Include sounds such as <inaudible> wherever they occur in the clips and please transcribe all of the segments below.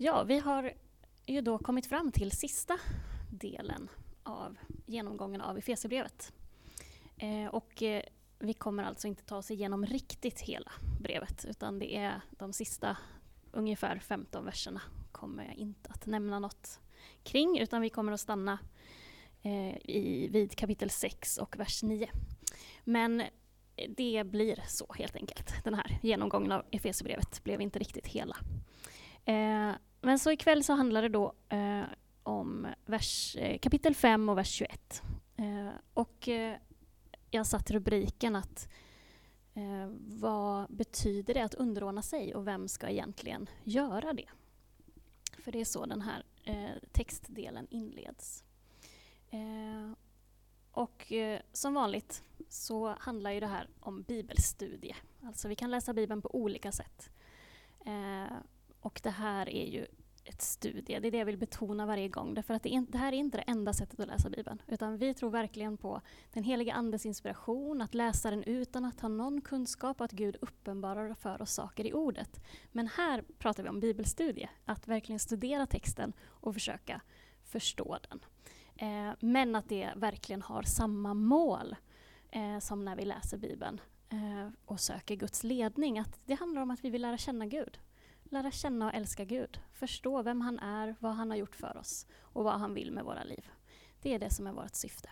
Ja, vi har ju då kommit fram till sista delen av genomgången av Efesierbrevet. Eh, och eh, vi kommer alltså inte ta oss igenom riktigt hela brevet, utan det är de sista ungefär 15 verserna kommer jag inte att nämna något kring, utan vi kommer att stanna eh, i, vid kapitel 6 och vers 9. Men det blir så helt enkelt. Den här genomgången av Efesierbrevet blev inte riktigt hela. Eh, men så ikväll så handlar det då eh, om vers, eh, kapitel 5 och vers 21. Eh, och eh, jag satt rubriken att eh, vad betyder det att underordna sig och vem ska egentligen göra det? För det är så den här eh, textdelen inleds. Eh, och eh, som vanligt så handlar ju det här om bibelstudie. Alltså vi kan läsa Bibeln på olika sätt. Eh, och det här är ju ett studie. Det är det jag vill betona varje gång. Därför att det, är, det här är inte det enda sättet att läsa Bibeln. Utan vi tror verkligen på den heliga Andes inspiration, att läsa den utan att ha någon kunskap och att Gud uppenbarar för oss saker i ordet. Men här pratar vi om bibelstudie, att verkligen studera texten och försöka förstå den. Eh, men att det verkligen har samma mål eh, som när vi läser Bibeln eh, och söker Guds ledning. Att det handlar om att vi vill lära känna Gud lära känna och älska Gud. Förstå vem han är, vad han har gjort för oss och vad han vill med våra liv. Det är det som är vårt syfte.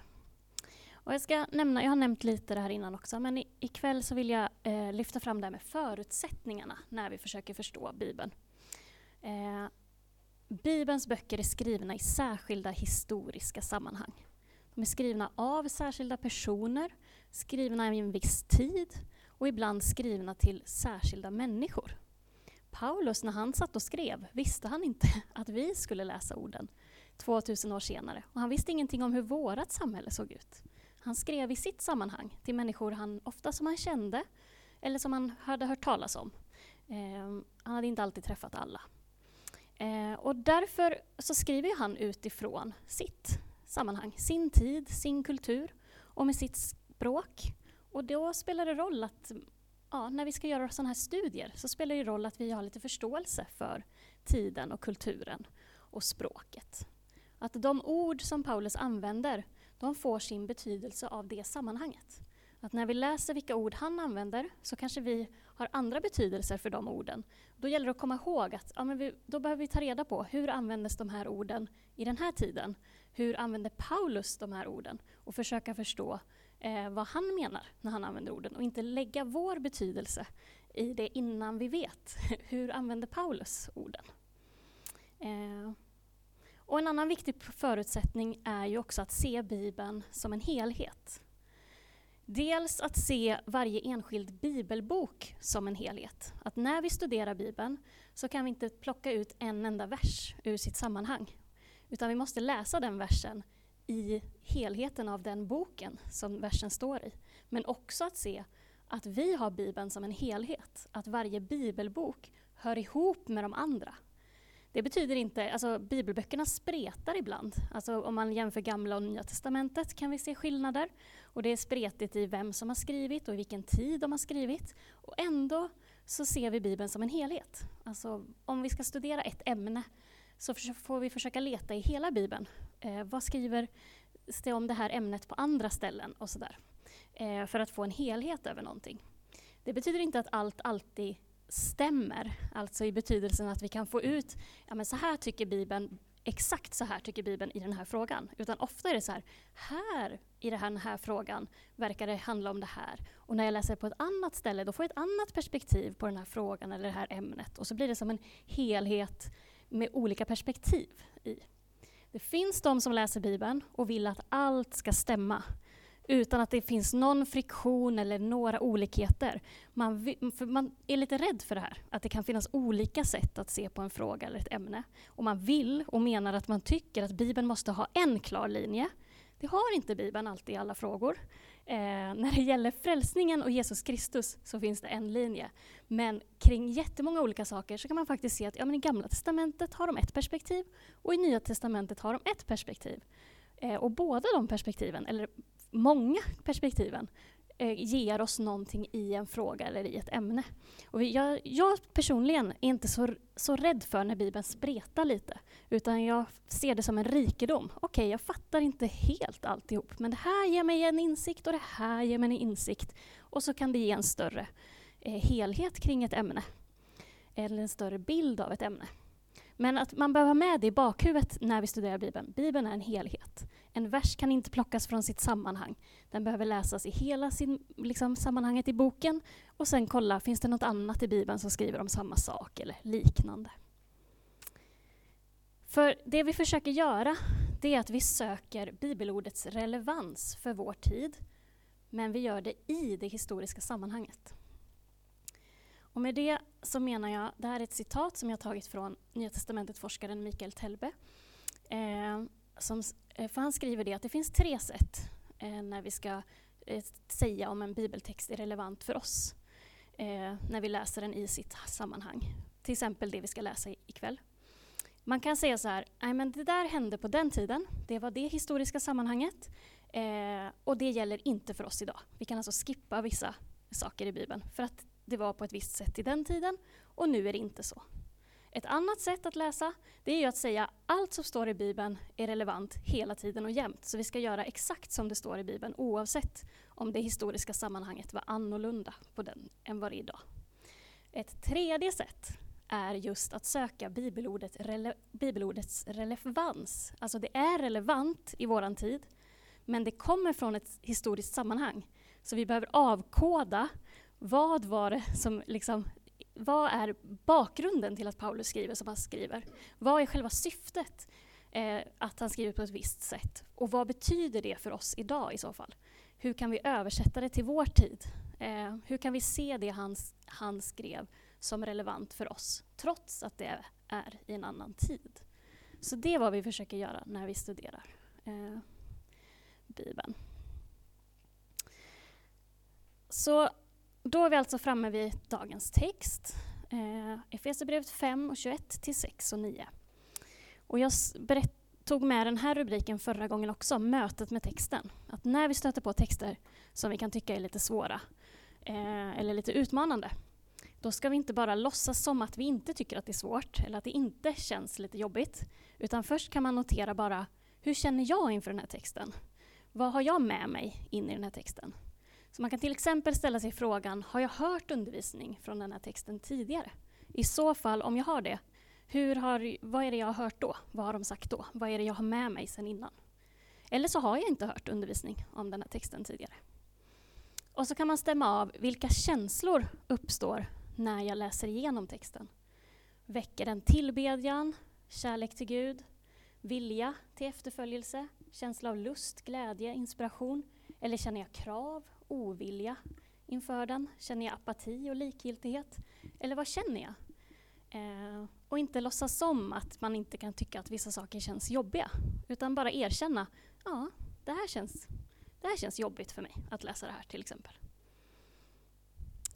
Och jag, ska nämna, jag har nämnt lite det här innan också, men i, ikväll så vill jag eh, lyfta fram det här med förutsättningarna när vi försöker förstå Bibeln. Eh, Bibelns böcker är skrivna i särskilda historiska sammanhang. De är skrivna av särskilda personer, skrivna i en viss tid och ibland skrivna till särskilda människor. Paulus, när han satt och skrev, visste han inte <laughs> att vi skulle läsa orden 2000 år senare. Och han visste ingenting om hur vårt samhälle såg ut. Han skrev i sitt sammanhang till människor han ofta som han kände eller som han hade hört talas om. Eh, han hade inte alltid träffat alla. Eh, och därför så skriver han utifrån sitt sammanhang, sin tid, sin kultur och med sitt språk. Och då spelar det roll att ja, när vi ska göra sådana här studier så spelar det roll att vi har lite förståelse för tiden och kulturen och språket. Att de ord som Paulus använder, de får sin betydelse av det sammanhanget. Att när vi läser vilka ord han använder så kanske vi har andra betydelser för de orden. Då gäller det att komma ihåg att ja, men vi, då behöver vi ta reda på hur användes de här orden i den här tiden? Hur använde Paulus de här orden? Och försöka förstå eh, vad han menar när han använder orden och inte lägga vår betydelse i det innan vi vet <laughs> hur använder Paulus orden. Eh, och en annan viktig förutsättning är ju också att se Bibeln som en helhet. Dels att se varje enskild bibelbok som en helhet. Att när vi studerar Bibeln så kan vi inte plocka ut en enda vers ur sitt sammanhang. Utan vi måste läsa den versen i helheten av den boken som versen står i. Men också att se att vi har Bibeln som en helhet, att varje bibelbok hör ihop med de andra. Det betyder inte, alltså bibelböckerna spretar ibland. Alltså om man jämför gamla och nya testamentet kan vi se skillnader. Och det är spretigt i vem som har skrivit och i vilken tid de har skrivit. Och ändå så ser vi Bibeln som en helhet. Alltså om vi ska studera ett ämne så får vi försöka leta i hela Bibeln. Eh, vad skriver det om det här ämnet på andra ställen och sådär. Eh, för att få en helhet över någonting. Det betyder inte att allt alltid stämmer, alltså i betydelsen att vi kan få ut, ja men så här tycker Bibeln, exakt så här tycker Bibeln i den här frågan. Utan ofta är det så här, här i den här frågan verkar det handla om det här. Och när jag läser på ett annat ställe, då får jag ett annat perspektiv på den här frågan eller det här ämnet. Och så blir det som en helhet med olika perspektiv i. Det finns de som läser Bibeln och vill att allt ska stämma utan att det finns någon friktion eller några olikheter. Man, man, är lite rädd för det här, att det kan finnas olika sätt att se på en fråga eller ett ämne. Och man vill och menar att man tycker att Bibeln måste ha en klar linje. Det har inte Bibeln alltid i alla frågor. Eh, när det gäller frälsningen och Jesus Kristus så finns det en linje. Men kring jättemånga olika saker så kan man faktiskt se att ja, men i Gamla Testamentet har de ett perspektiv och i Nya Testamentet har de ett perspektiv. Eh, och båda de perspektiven, eller många perspektiven, eh, ger oss någonting i en fråga eller i ett ämne. Och jag, jag personligen är inte så, så rädd för när Bibeln spretar lite, utan jag ser det som en rikedom. Okej, okay, jag fattar inte helt alltihop, men det här ger mig en insikt och det här ger mig en insikt. Och så kan det ge en större eh, helhet kring ett ämne, eller en större bild av ett ämne. Men att man behöver ha med det i bakhuvudet när vi studerar Bibeln. Bibeln är en helhet. En vers kan inte plockas från sitt sammanhang. Den behöver läsas i hela sin, liksom, sammanhanget i boken och sen kolla, finns det något annat i Bibeln som skriver om samma sak eller liknande? För det vi försöker göra, det är att vi söker bibelordets relevans för vår tid, men vi gör det i det historiska sammanhanget. Och med det så menar jag, det här är ett citat som jag tagit från Nya Testamentet-forskaren Mikael Telbe. Eh, som, eh, för han skriver det att det finns tre sätt eh, när vi ska eh, säga om en bibeltext är relevant för oss. Eh, när vi läser den i sitt sammanhang. Till exempel det vi ska läsa ikväll. Man kan säga så här, nej men det där hände på den tiden, det var det historiska sammanhanget eh, och det gäller inte för oss idag. Vi kan alltså skippa vissa saker i Bibeln för att det var på ett visst sätt i den tiden och nu är det inte så. Ett annat sätt att läsa det är ju att säga allt som står i Bibeln är relevant hela tiden och jämt. Så vi ska göra exakt som det står i Bibeln oavsett om det historiska sammanhanget var annorlunda på den än vad det är idag. Ett tredje sätt är just att söka bibelordet rele bibelordets relevans. Alltså det är relevant i våran tid, men det kommer från ett historiskt sammanhang. Så vi behöver avkoda vad var det som liksom, vad är bakgrunden till att Paulus skriver som han skriver? Vad är själva syftet eh, att han skriver på ett visst sätt? Och vad betyder det för oss idag i så fall? Hur kan vi översätta det till vår tid? Eh, hur kan vi se det han, han skrev som relevant för oss, trots att det är i en annan tid? Så det är vad vi försöker göra när vi studerar eh, Bibeln. Så då är vi alltså framme vid dagens text. Eh, Efesierbrevet 5 och 21 till 6 och 9. Och jag tog med den här rubriken förra gången också, mötet med texten. Att när vi stöter på texter som vi kan tycka är lite svåra eh, eller lite utmanande, då ska vi inte bara låtsas som att vi inte tycker att det är svårt eller att det inte känns lite jobbigt. Utan först kan man notera bara, hur känner jag inför den här texten? Vad har jag med mig in i den här texten? Så man kan till exempel ställa sig frågan, har jag hört undervisning från den här texten tidigare? I så fall, om jag har det, hur har, vad är det jag har hört då? Vad har de sagt då? Vad är det jag har med mig sedan innan? Eller så har jag inte hört undervisning om den här texten tidigare. Och så kan man stämma av vilka känslor uppstår när jag läser igenom texten. Väcker den tillbedjan, kärlek till Gud, vilja till efterföljelse, känsla av lust, glädje, inspiration? Eller känner jag krav, ovilja inför den? Känner jag apati och likgiltighet? Eller vad känner jag? Eh, och inte låtsas som att man inte kan tycka att vissa saker känns jobbiga. Utan bara erkänna, ja, det här känns, det här känns jobbigt för mig att läsa det här till exempel.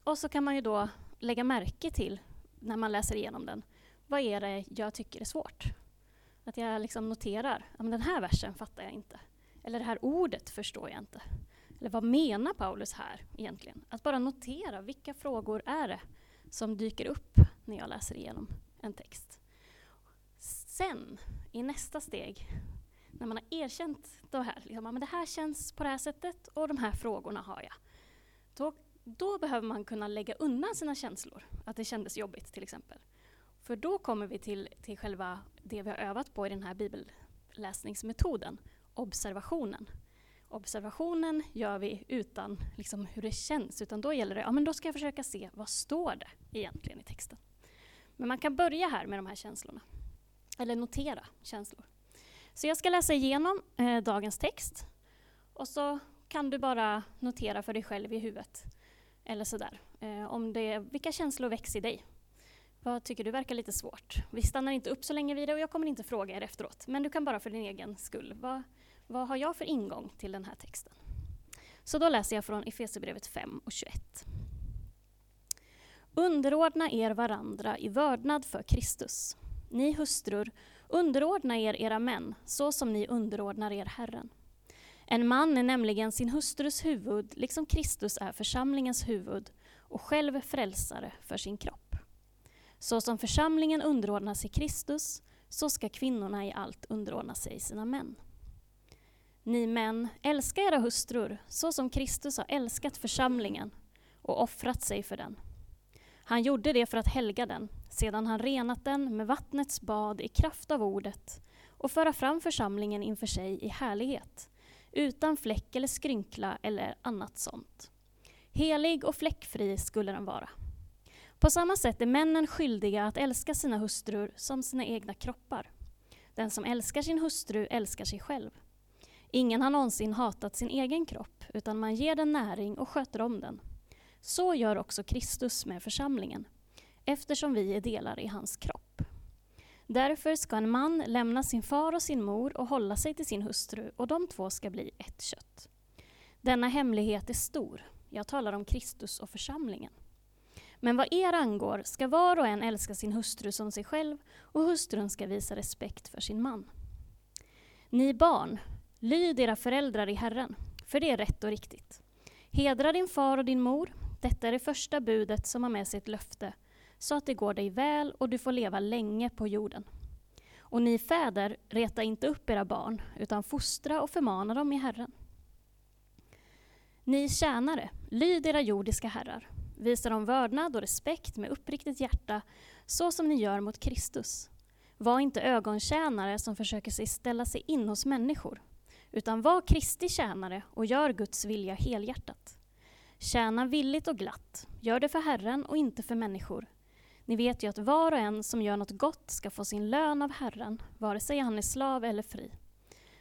Och så kan man ju då lägga märke till, när man läser igenom den, vad är det jag tycker är svårt? Att jag liksom noterar, ja, men den här versen fattar jag inte. Eller det här ordet förstår jag inte. Eller vad menar Paulus här egentligen? Att bara notera vilka frågor är det som dyker upp när jag läser igenom en text. Sen, i nästa steg, när man har erkänt det här, liksom, men det här känns på det här sättet och de här frågorna har jag. Då, då behöver man kunna lägga undan sina känslor, att det kändes jobbigt till exempel. För då kommer vi till, till själva det vi har övat på i den här bibelläsningsmetoden, observationen observationen gör vi utan liksom, hur det känns, utan då gäller det, ja men då ska jag försöka se vad står det egentligen i texten. Men man kan börja här med de här känslorna, eller notera känslor. Så jag ska läsa igenom eh, dagens text och så kan du bara notera för dig själv i huvudet, eller sådär, eh, om det, vilka känslor väcks i dig. Vad tycker du verkar lite svårt? Vi stannar inte upp så länge vid det och jag kommer inte fråga er efteråt, men du kan bara för din egen skull. Vad, vad har jag för ingång till den här texten? Så då läser jag från Efesierbrevet 5 och 21. Underordna er varandra i vördnad för Kristus. Ni hustrur, underordna er era män, så som ni underordnar er Herren. En man är nämligen sin hustrus huvud, liksom Kristus är församlingens huvud och själv frälsare för sin kropp. Så som församlingen underordnar sig Kristus, så ska kvinnorna i allt underordna sig sina män. Ni män, älska era hustrur, så som Kristus har älskat församlingen och offrat sig för den. Han gjorde det för att helga den, sedan han renat den med vattnets bad i kraft av ordet och föra fram församlingen inför sig i härlighet, utan fläck eller skrynkla eller annat sånt. Helig och fläckfri skulle den vara. På samma sätt är männen skyldiga att älska sina hustrur som sina egna kroppar. Den som älskar sin hustru älskar sig själv. Ingen har någonsin hatat sin egen kropp, utan man ger den näring och sköter om den. Så gör också Kristus med församlingen, eftersom vi är delar i hans kropp. Därför ska en man lämna sin far och sin mor och hålla sig till sin hustru, och de två ska bli ett kött. Denna hemlighet är stor. Jag talar om Kristus och församlingen. Men vad er angår ska var och en älska sin hustru som sig själv, och hustrun ska visa respekt för sin man. Ni barn, lyd era föräldrar i Herren, för det är rätt och riktigt. Hedra din far och din mor, detta är det första budet som har med sig ett löfte, så att det går dig väl och du får leva länge på jorden. Och ni fäder, reta inte upp era barn, utan fostra och förmana dem i Herren. Ni tjänare, lyd era jordiska herrar, visa dem vördnad och respekt med uppriktigt hjärta, så som ni gör mot Kristus. Var inte ögontjänare som försöker sig ställa sig in hos människor, utan var Kristi tjänare och gör Guds vilja helhjärtat. Tjäna villigt och glatt, gör det för Herren och inte för människor. Ni vet ju att var och en som gör något gott ska få sin lön av Herren, vare sig han är slav eller fri.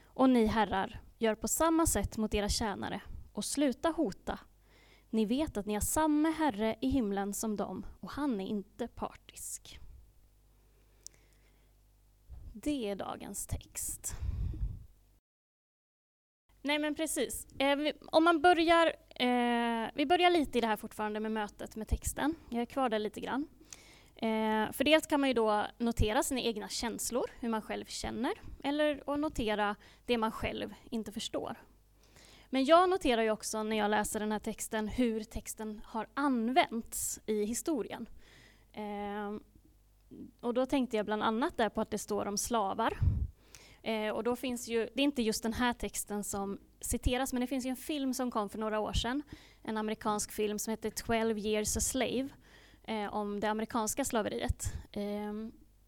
Och ni herrar, gör på samma sätt mot era tjänare, och sluta hota. Ni vet att ni har samma Herre i himlen som dem, och han är inte partisk. Det är dagens text. Nej men precis. Eh, vi, om man börjar, eh, vi börjar lite i det här fortfarande med mötet med texten. Jag är kvar där lite grann. Eh, för dels kan man ju då notera sina egna känslor, hur man själv känner, eller och notera det man själv inte förstår. Men jag noterar ju också när jag läser den här texten hur texten har använts i historien. Eh, och då tänkte jag bland annat där på att det står om slavar Eh, och då finns ju, det är inte just den här texten som citeras, men det finns ju en film som kom för några år sedan, en amerikansk film som heter 12 years a slave, eh, om det amerikanska slaveriet. Eh,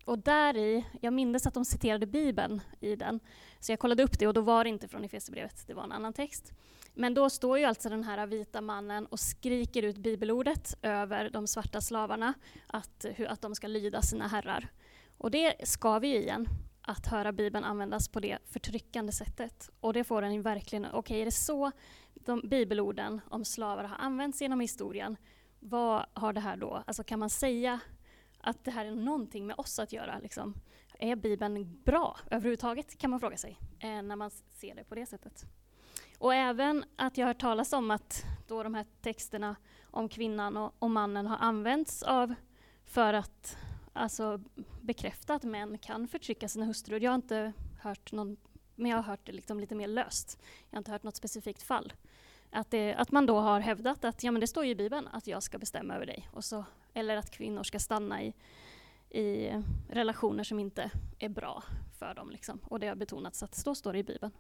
och där i, jag minns att de citerade Bibeln i den, så jag kollade upp det och då var det inte från Efesierbrevet, det var en annan text. Men då står ju alltså den här vita mannen och skriker ut bibelordet över de svarta slavarna, att, att de ska lyda sina herrar. Och det ska vi ju igen, att höra Bibeln användas på det förtryckande sättet. Och det får en verkligen, okej okay, är det så de bibelorden om slavar har använts genom historien, vad har det här då, alltså kan man säga att det här är någonting med oss att göra? Liksom? Är Bibeln bra överhuvudtaget, kan man fråga sig, eh, när man ser det på det sättet. Och även att jag har hört talas om att då de här texterna om kvinnan och, och mannen har använts av för att alltså, bekräfta att män kan förtrycka sina hustrur. Jag har inte hört någon, men jag har hört det liksom lite mer löst. Jag har inte hört något specifikt fall. Att, det, att man då har hävdat att ja, men det står i Bibeln att jag ska bestämma över dig. Och så, eller att kvinnor ska stanna i, i relationer som inte är bra för dem. Liksom. Och det har betonats att så står det i Bibeln.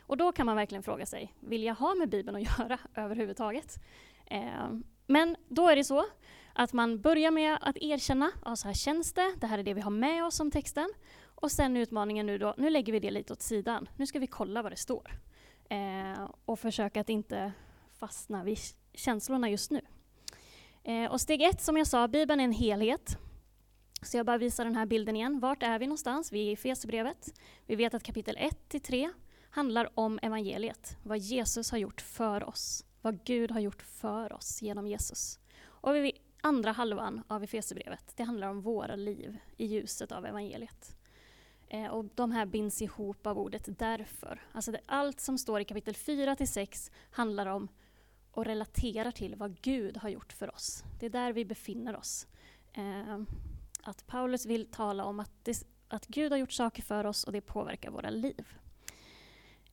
Och då kan man verkligen fråga sig, vill jag ha med Bibeln att <laughs> göra överhuvudtaget? Eh, men då är det så att man börjar med att erkänna, ja, så här känns det, det här är det vi har med oss som texten. Och sen utmaningen nu då, nu lägger vi det lite åt sidan. Nu ska vi kolla vad det står. Eh, och försöka att inte fastna vid känslorna just nu. Eh, och steg ett, som jag sa, Bibeln är en helhet. Så jag bara visar den här bilden igen. Vart är vi någonstans? Vi är i Fesebrevet. Vi vet att kapitel 1-3 handlar om evangeliet, vad Jesus har gjort för oss. Vad Gud har gjort för oss genom Jesus. Och vi andra halvan av Efesierbrevet, det handlar om våra liv i ljuset av evangeliet. Eh, och de här binds ihop av ordet därför. Alltså det, allt som står i kapitel 4-6 handlar om och relaterar till vad Gud har gjort för oss. Det är där vi befinner oss. Eh, att Paulus vill tala om att, det, att Gud har gjort saker för oss och det påverkar våra liv.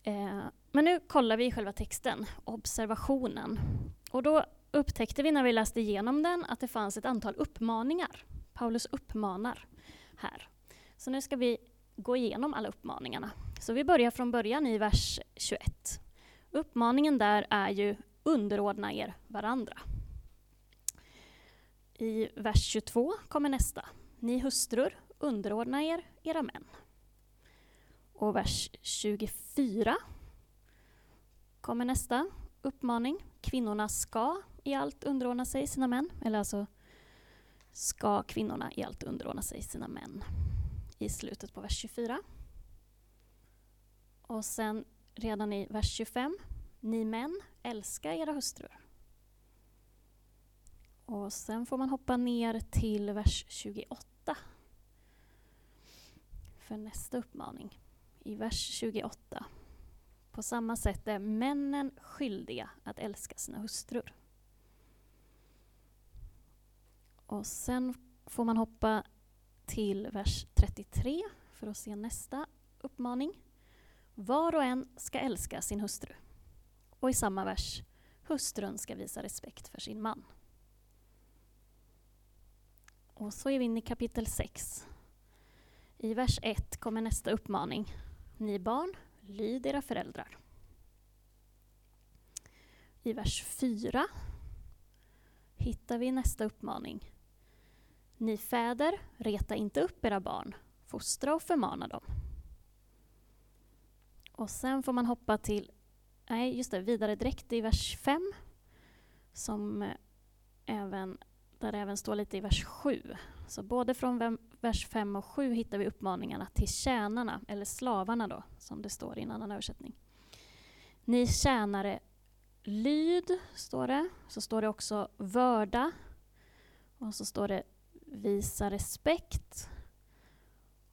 Eh, men nu kollar vi i själva texten, observationen. Och då upptäckte vi när vi läste igenom den att det fanns ett antal uppmaningar. Paulus uppmanar här. Så nu ska vi gå igenom alla uppmaningarna. Så vi börjar från början i vers 21. Uppmaningen där är ju underordna er varandra. I vers 22 kommer nästa. Ni hustrur, underordna er era män. Och vers 24 kommer nästa uppmaning. Kvinnorna ska i allt underordna sig sina män. Eller alltså, ska kvinnorna i allt underordna sig sina män. I slutet på vers 24. Och sen redan i vers 25. Ni män, älska era hustrur. Och sen får man hoppa ner till vers 28. För nästa uppmaning. I vers 28. På samma sätt är männen skyldiga att älska sina hustrur. Och sen får man hoppa till vers 33 för att se nästa uppmaning. Var och en ska älska sin hustru. Och i samma vers, hustrun ska visa respekt för sin man. Och så är vi inne i kapitel 6. I vers 1 kommer nästa uppmaning. Ni barn, lyd era föräldrar. I vers 4 hittar vi nästa uppmaning. Ni fäder, reta inte upp era barn, fostra och förmana dem. Och sen får man hoppa till, nej just det, vidare direkt i vers 5, som eh, även, där det även står lite i vers 7. Så både från vers 5 och 7 hittar vi uppmaningarna till tjänarna, eller slavarna då, som det står i en annan översättning. Ni tjänare, lyd, står det. Så står det också vörda. Och så står det visa respekt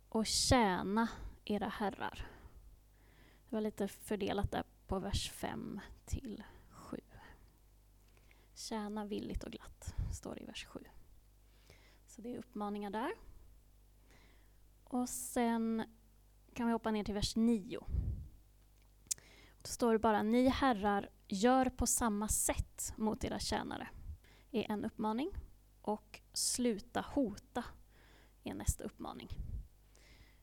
och tjäna era herrar. Det var lite fördelat där på vers 5 till 7. Tjäna villigt och glatt, står det i vers 7. Så det är uppmaningar där. Och sen kan vi hoppa ner till vers 9. Då står det bara, ni herrar, gör på samma sätt mot era tjänare. är en uppmaning. Och sluta hota är nästa uppmaning.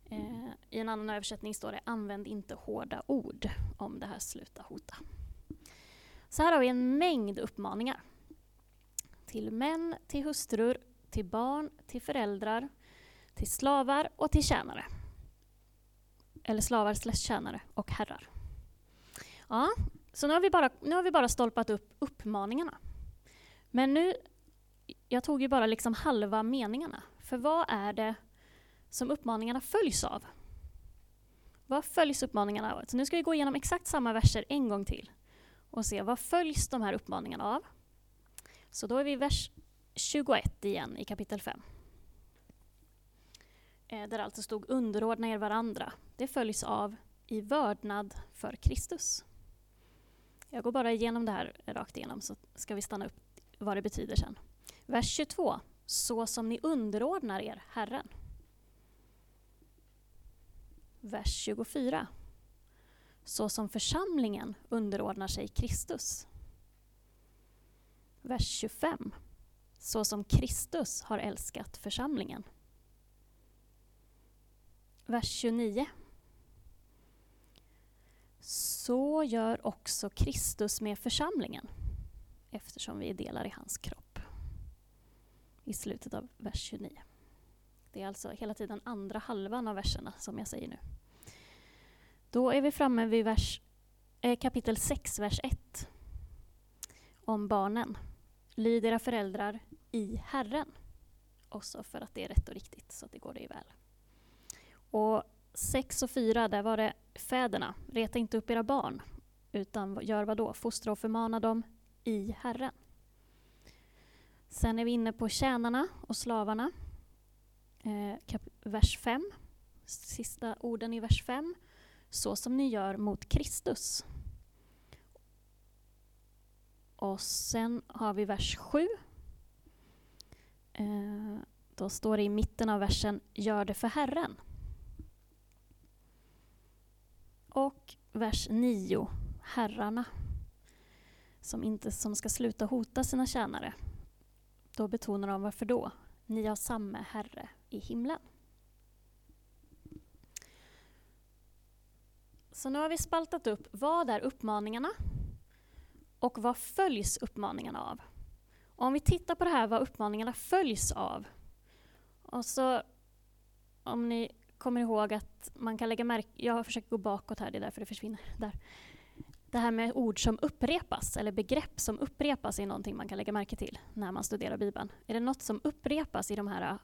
Eh, I en annan översättning står det använd inte hårda ord om det här sluta hota. Så här har vi en mängd uppmaningar. Till män, till hustrur, till barn, till föräldrar, till slavar och till tjänare. Eller slavar slash tjänare och herrar. Ja, så nu har, vi bara, nu har vi bara stolpat upp uppmaningarna. Men nu, jag tog ju bara liksom halva meningarna. För vad är det som uppmaningarna följs av? Vad följs uppmaningarna av? Så nu ska vi gå igenom exakt samma verser en gång till och se vad följs de här uppmaningarna av. Så då är vi i vers 21 igen i kapitel 5. Eh, där alltså stod underordna er varandra. Det följs av i vördnad för Kristus. Jag går bara igenom det här rakt igenom så ska vi stanna upp vad det betyder sen. Vers 22. Så som ni underordnar er Herren. Vers 24. Så som församlingen underordnar sig Kristus. Vers 25. Så som Kristus har älskat församlingen. Vers 29. Så gör också Kristus med församlingen eftersom vi är delar i hans kropp. I slutet av vers 29. Det är alltså hela tiden andra halvan av verserna som jag säger nu. Då är vi framme vid vers, eh, kapitel 6, vers 1. Om barnen. Lyd era föräldrar i Herren. Också för att det är rätt och riktigt, så att det går dig väl. Och 6 och 4, där var det fäderna. Reta inte upp era barn, utan gör vad då? Fostra och förmana dem i Herren. Sen är vi inne på tjänarna och slavarna. Eh, vers 5, sista orden i vers 5. Så som ni gör mot Kristus. Och sen har vi vers 7. Eh, då står det i mitten av versen, gör det för Herren. Och vers 9, herrarna, som, inte, som ska sluta hota sina tjänare. Då betonar de varför då? Ni har samma Herre i himlen. Så nu har vi spaltat upp vad är uppmaningarna och vad följs uppmaningarna av? Och om vi tittar på det här vad uppmaningarna följs av. Och så om ni kommer ihåg att man kan lägga märke, jag har försökt gå bakåt här, det är därför det försvinner där. Det här med ord som upprepas, eller begrepp som upprepas, är någonting man kan lägga märke till när man studerar Bibeln. Är det något som upprepas i de här äh,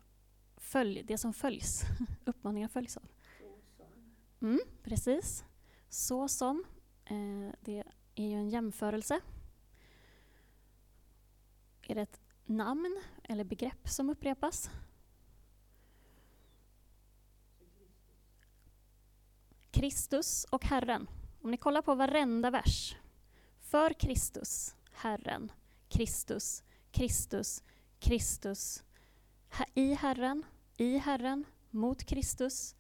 följ, det som följs, <laughs> uppmaningar följs av? Mm, precis. Så som. Eh, det är ju en jämförelse. Är det ett namn eller begrepp som upprepas? Kristus och Herren. Om ni kollar på varenda vers. För Kristus, Herren, Kristus, Kristus, Kristus. I Herren, i Herren, mot Kristus,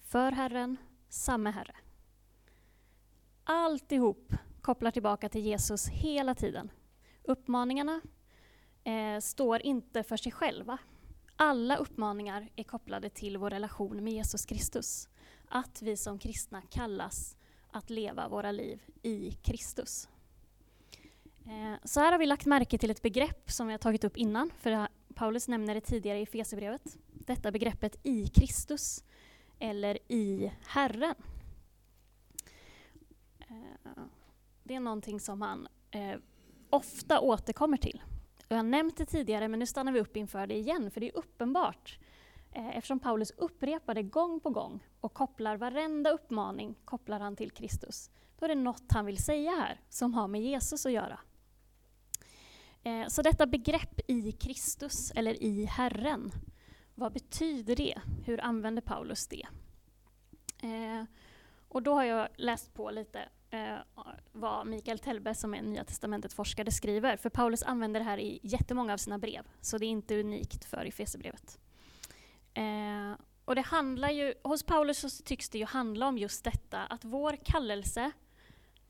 för Herren, samme Herre. Alltihop kopplar tillbaka till Jesus hela tiden. Uppmaningarna eh, står inte för sig själva. Alla uppmaningar är kopplade till vår relation med Jesus Kristus. Att vi som kristna kallas att leva våra liv i Kristus. Eh, så här har vi lagt märke till ett begrepp som vi har tagit upp innan, för Paulus nämner det tidigare i Efesierbrevet. Detta begreppet i Kristus, eller i Herren. Eh, det är någonting som han eh, ofta återkommer till. Jag har nämnt det tidigare, men nu stannar vi upp inför det igen, för det är uppenbart. Eh, eftersom Paulus upprepar det gång på gång och kopplar varenda uppmaning kopplar han till Kristus. Då är det något han vill säga här som har med Jesus att göra. Eh, så detta begrepp i Kristus, eller i Herren, vad betyder det? Hur använder Paulus det? Eh, och då har jag läst på lite vad Mikael Telbe, som är Nya Testamentet-forskare, skriver. För Paulus använder det här i jättemånga av sina brev, så det är inte unikt för Efesierbrevet. Eh, och det handlar ju, hos Paulus så tycks det ju handla om just detta, att vår kallelse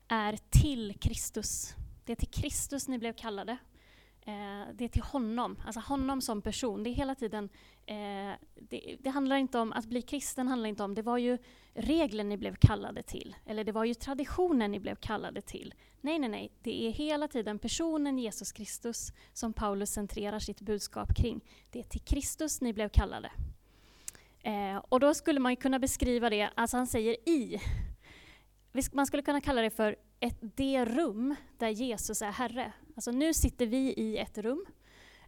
är till Kristus. Det är till Kristus ni blev kallade. Eh, det är till honom, alltså honom som person. Det är hela tiden, eh, det, det, handlar inte om, att bli kristen handlar inte om, det var ju regler ni blev kallade till, eller det var ju traditionen ni blev kallade till. Nej, nej, nej, det är hela tiden personen Jesus Kristus som Paulus centrerar sitt budskap kring. Det är till Kristus ni blev kallade. Eh, och då skulle man kunna beskriva det, alltså han säger i. Man skulle kunna kalla det för ett, det rum där Jesus är Herre. Alltså nu sitter vi i ett rum.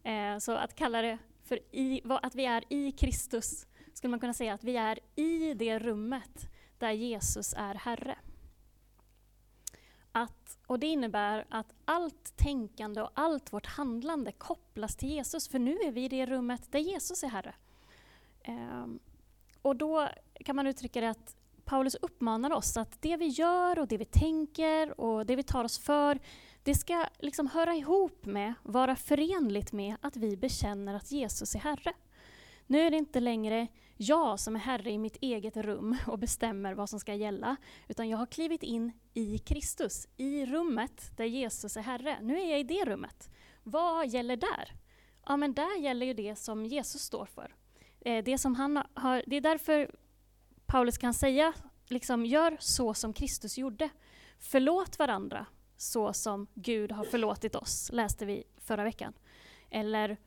Eh, så att kalla det för i, att vi är i Kristus, skulle man kunna säga att vi är i det rummet där Jesus är Herre. Att, och det innebär att allt tänkande och allt vårt handlande kopplas till Jesus, för nu är vi i det rummet där Jesus är Herre. Um, och då kan man uttrycka det att Paulus uppmanar oss att det vi gör och det vi tänker och det vi tar oss för, det ska liksom höra ihop med, vara förenligt med att vi bekänner att Jesus är Herre. Nu är det inte längre jag som är Herre i mitt eget rum och bestämmer vad som ska gälla, utan jag har klivit in i Kristus, i rummet där Jesus är Herre. Nu är jag i det rummet. Vad gäller där? Ja, men där gäller ju det som Jesus står för. Eh, det, som han har, det är därför Paulus kan säga, liksom, gör så som Kristus gjorde. Förlåt varandra så som Gud har förlåtit oss, läste vi förra veckan. Eller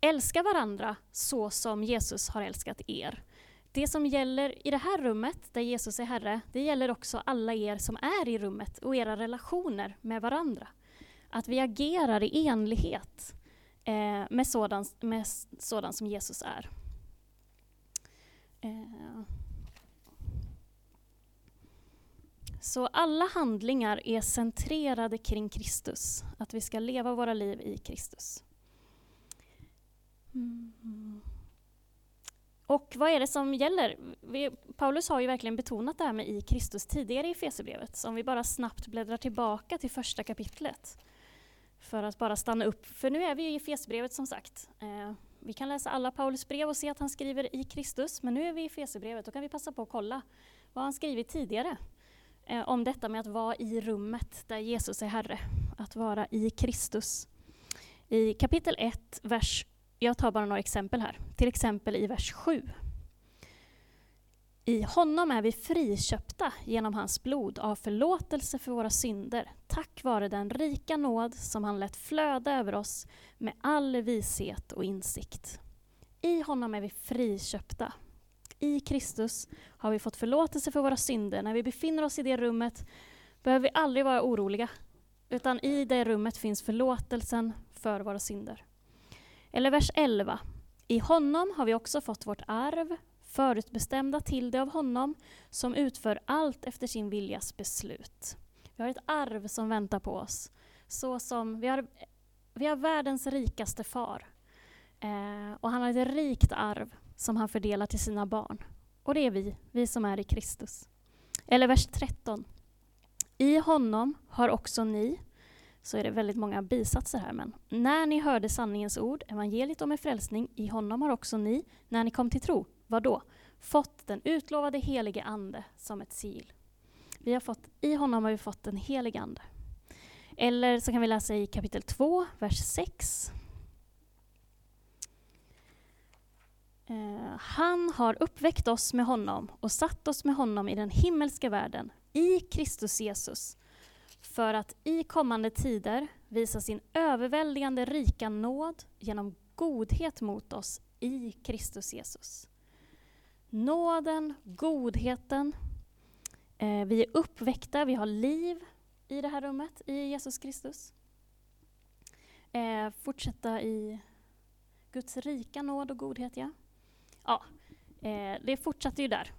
älska varandra så som Jesus har älskat er. Det som gäller i det här rummet, där Jesus är Herre, det gäller också alla er som är i rummet och era relationer med varandra. Att vi agerar i enlighet eh, med sådant med sådan som Jesus är. Eh, så alla handlingar är centrerade kring Kristus, att vi ska leva våra liv i Kristus. Mm. Och vad är det som gäller? Vi, Paulus har ju verkligen betonat det här med i Kristus tidigare i Fesebrevet, så om vi bara snabbt bläddrar tillbaka till första kapitlet, för att bara stanna upp, för nu är vi ju i Fesebrevet som sagt. Eh, vi kan läsa alla Paulus brev och se att han skriver i Kristus, men nu är vi i Fesebrevet, då kan vi passa på att kolla vad han skrivit tidigare. eh, om detta med att vara i rummet där Jesus är Herre, att vara i Kristus. I kapitel 1, vers, jag tar bara några exempel här, till exempel i vers 7. I honom är vi friköpta genom hans blod av förlåtelse för våra synder, tack vare den rika nåd som han lät flöda över oss med all vishet och insikt. I honom är vi friköpta. I Kristus har vi fått förlåtelse för våra synder. När vi befinner oss i det rummet behöver vi aldrig vara oroliga, utan i det rummet finns förlåtelsen för våra synder. Eller vers 11. I honom har vi också fått vårt arv, förutbestämda till det av honom, som utför allt efter sin viljas beslut. Vi har ett arv som väntar på oss. Så som vi, har, vi har världens rikaste far. Eh, och han har ett rikt arv som han fördelar till sina barn. Och det är vi, vi som är i Kristus. Eller vers 13. I honom har också ni, så är det väldigt många bisatser här, men när ni hörde sanningens ord, evangeliet om er frälsning, i honom har också ni, när ni kom till tro, Vadå? Fått den utlovade helige Ande som ett sigill. Vi har fått, I honom har vi fått den helige Ande. Eller så kan vi läsa i kapitel 2, vers 6. Eh, han har uppväckt oss med honom och satt oss med honom i den himmelska världen, i Kristus Jesus, för att i kommande tider visa sin överväldigande rika nåd genom godhet mot oss i Kristus Jesus. Nåden, godheten, eh, vi är uppväckta, vi har liv i det här rummet, i Jesus Kristus. Eh, fortsätta i Guds rika nåd och godhet, ja ja, eh, det fortsatte ju där.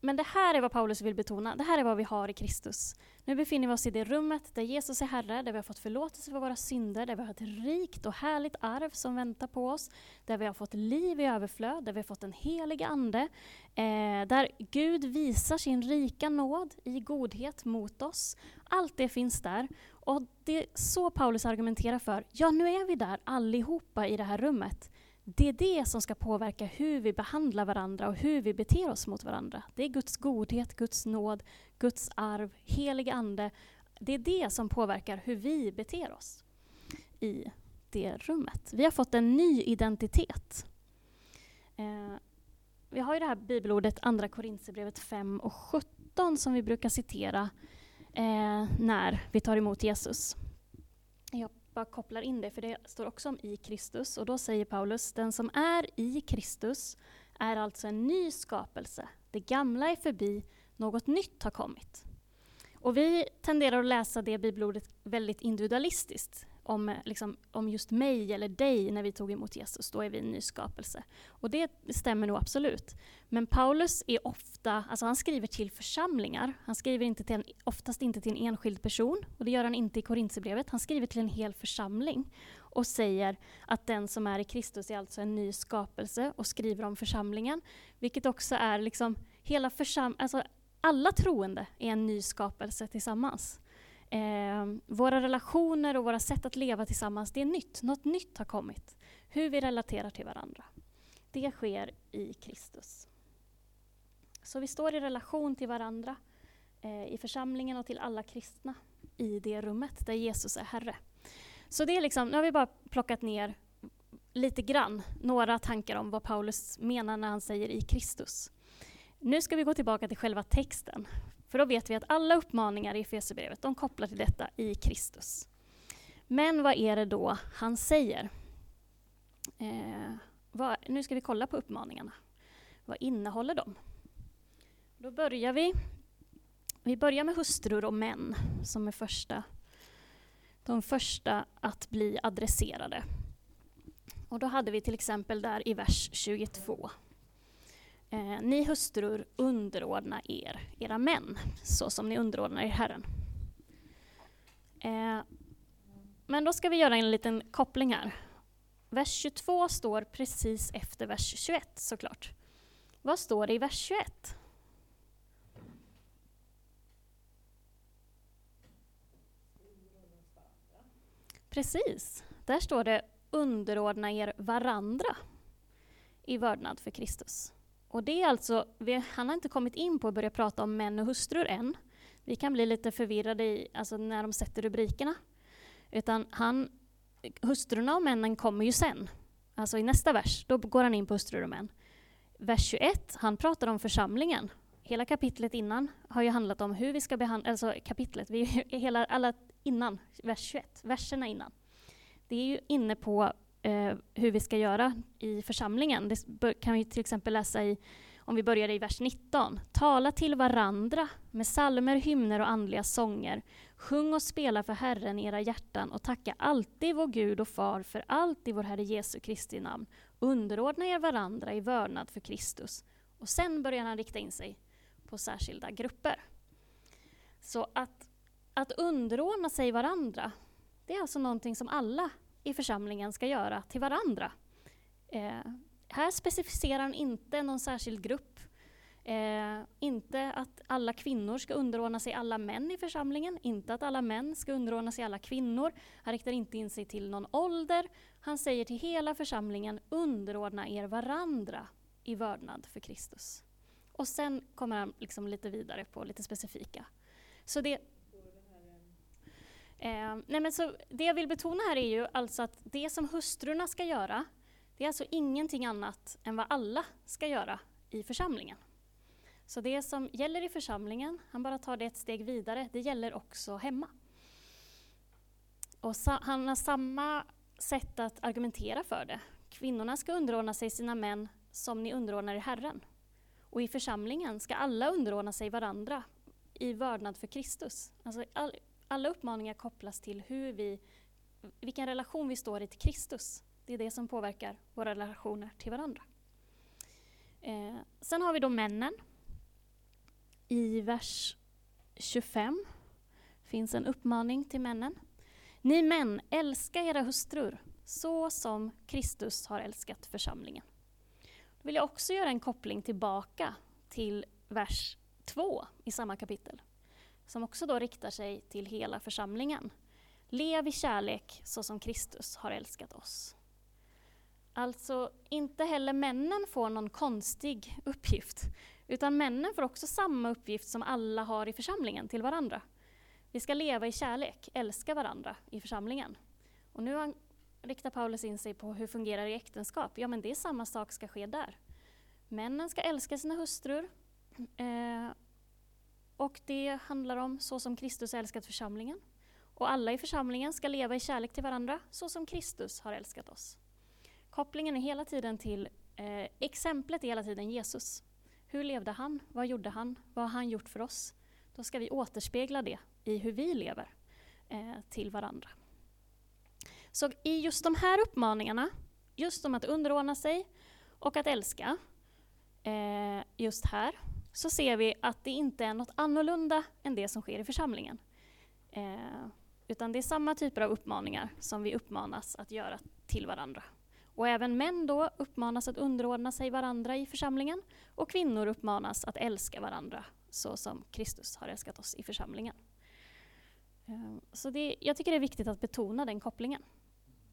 Men det här är vad Paulus vill betona, det här är vad vi har i Kristus. Nu befinner vi oss i det rummet där Jesus är Herre, där vi har fått förlåtelse för våra synder, där vi har ett rikt och härligt arv som väntar på oss, där vi har fått liv i överflöd, där vi har fått en helig Ande, eh, där Gud visar sin rika nåd i godhet mot oss. Allt det finns där. Och det är så Paulus argumenterar för, ja nu är vi där allihopa i det här rummet det är det som ska påverka hur vi behandlar varandra och hur vi beter oss mot varandra. Det är Guds godhet, Guds nåd, Guds arv, helig ande. Det är det som påverkar hur vi beter oss i det rummet. Vi har fått en ny identitet. Eh, vi har ju det här bibelordet Andra Korinthierbrevet 5 och 17 som vi brukar citera eh, när vi tar emot Jesus. Jag bara kopplar in det, för det står också om i Kristus. Och då säger Paulus, den som är i Kristus är alltså en ny skapelse. Det gamla är förbi, något nytt har kommit. Och vi tenderar att läsa det bibelordet väldigt individualistiskt om, liksom, om just mig eller dig när vi tog emot Jesus, då är vi en ny skapelse. Och det stämmer nog absolut. Men Paulus är ofta, alltså han skriver till församlingar. Han skriver inte till en, oftast inte till en enskild person, och det gör han inte i Korintierbrevet. Han skriver till en hel församling och säger att den som är i Kristus är alltså en ny skapelse och skriver om församlingen. Vilket också är liksom hela försam alltså alla troende är en ny skapelse tillsammans. Eh, våra relationer och våra sätt att leva tillsammans, det är nytt. Något nytt har kommit. Hur vi relaterar till varandra. Det sker i Kristus. Så vi står i relation till varandra eh, i församlingen och till alla kristna i det rummet där Jesus är Herre. Så det är liksom, nu har vi bara plockat ner lite grann, några tankar om vad Paulus menar när han säger i Kristus. Nu ska vi gå tillbaka till själva texten, för då vet vi att alla uppmaningar i Efesierbrevet, de kopplar till detta i Kristus. Men vad är det då han säger? Eh, vad, nu ska vi kolla på uppmaningarna. Vad innehåller de? Då börjar vi. Vi börjar med hustrur och män som är första, de första att bli adresserade. Och då hade vi till exempel där i vers 22. Eh, ni hustrur underordna er, era män, så som ni underordnar er Herren. Eh, men då ska vi göra en liten koppling här. Vers 22 står precis efter vers 21 såklart. Vad står det i vers 21? Precis, där står det underordna er varandra i vördnad för Kristus. Och det är alltså, vi, han har inte kommit in på att börja prata om män och hustrur än, Vi kan bli lite förvirrade i, alltså när de sätter rubrikerna. Utan han, hustrurna och männen kommer ju sen. Alltså i nästa vers, då går han in på hustrur och män. Vers 21, han pratar om församlingen. Hela kapitlet innan har ju handlat om hur vi ska behandla, alltså kapitlet, vi hela, alla innan, vers 21, verserna innan. Det är ju inne på eh, hur vi ska göra i församlingen. Det kan vi till exempel läsa i, om vi börjar i vers 19. Tala till varandra med salmer, hymner och andliga sånger. Sjung och spela för Herren i era hjärtan och tacka alltid vår Gud och Far för allt i vår Herre Jesu Kristi namn. Underordna er varandra i vördnad för Kristus. Och sen börjar han rikta in sig på särskilda grupper. Så att, att underordna sig varandra, det är alltså någonting som alla i församlingen ska göra till varandra. Eh, här specificerar han inte någon särskild grupp. Eh, inte att alla kvinnor ska underordna sig alla män i församlingen, inte att alla män ska underordna sig alla kvinnor. Han riktar inte in sig till någon ålder. Han säger till hela församlingen, underordna er varandra i vördnad för Kristus. Och sen kommer han liksom lite vidare på lite specifika. Så det, eh, nej men så det jag vill betona här är ju alltså att det som hustrurna ska göra, det är alltså ingenting annat än vad alla ska göra i församlingen. Så det som gäller i församlingen, han bara tar det ett steg vidare, det gäller också hemma. Och han har samma sätt att argumentera för det. Kvinnorna ska underordna sig sina män som ni underordnar er Herren. Och i församlingen ska alla underordna sig varandra i vördnad för Kristus. Alltså all, alla uppmaningar kopplas till hur vi, vilken relation vi står i till Kristus. Det är det som påverkar våra relationer till varandra. Eh, sen har vi då männen. I vers 25 finns en uppmaning till männen. Ni män, älska era hustrur så som Kristus har älskat församlingen Då vill jag också göra en koppling tillbaka till vers 2 i samma kapitel, som också då riktar sig till hela församlingen. Lev i kärlek så som Kristus har älskat oss. Alltså, inte heller männen får någon konstig uppgift, utan männen får också samma uppgift som alla har i församlingen till varandra. Vi ska leva i kärlek, älska varandra i församlingen. Och nu riktar Paulus in sig på hur det fungerar i äktenskap. Ja, men det är samma sak ska ske där. Männen ska älska sina hustrur. Eh, och det handlar om så som Kristus har älskat församlingen. Och alla i församlingen ska leva i kärlek till varandra så som Kristus har älskat oss. Kopplingen är hela tiden till, eh, exemplet är hela tiden Jesus. Hur levde han? Vad gjorde han? Vad har han gjort för oss? Då ska vi återspegla det i hur vi lever eh, till varandra. Så i just de här uppmaningarna, just om att underordna sig och att älska, eh, just här, så ser vi att det inte är något annorlunda än det som sker i församlingen. Eh, utan det är samma typer av uppmaningar som vi uppmanas att göra till varandra. Och även män då uppmanas att underordna sig varandra i församlingen och kvinnor uppmanas att älska varandra så som Kristus har älskat oss i församlingen. Eh, så det, jag tycker det är viktigt att betona den kopplingen.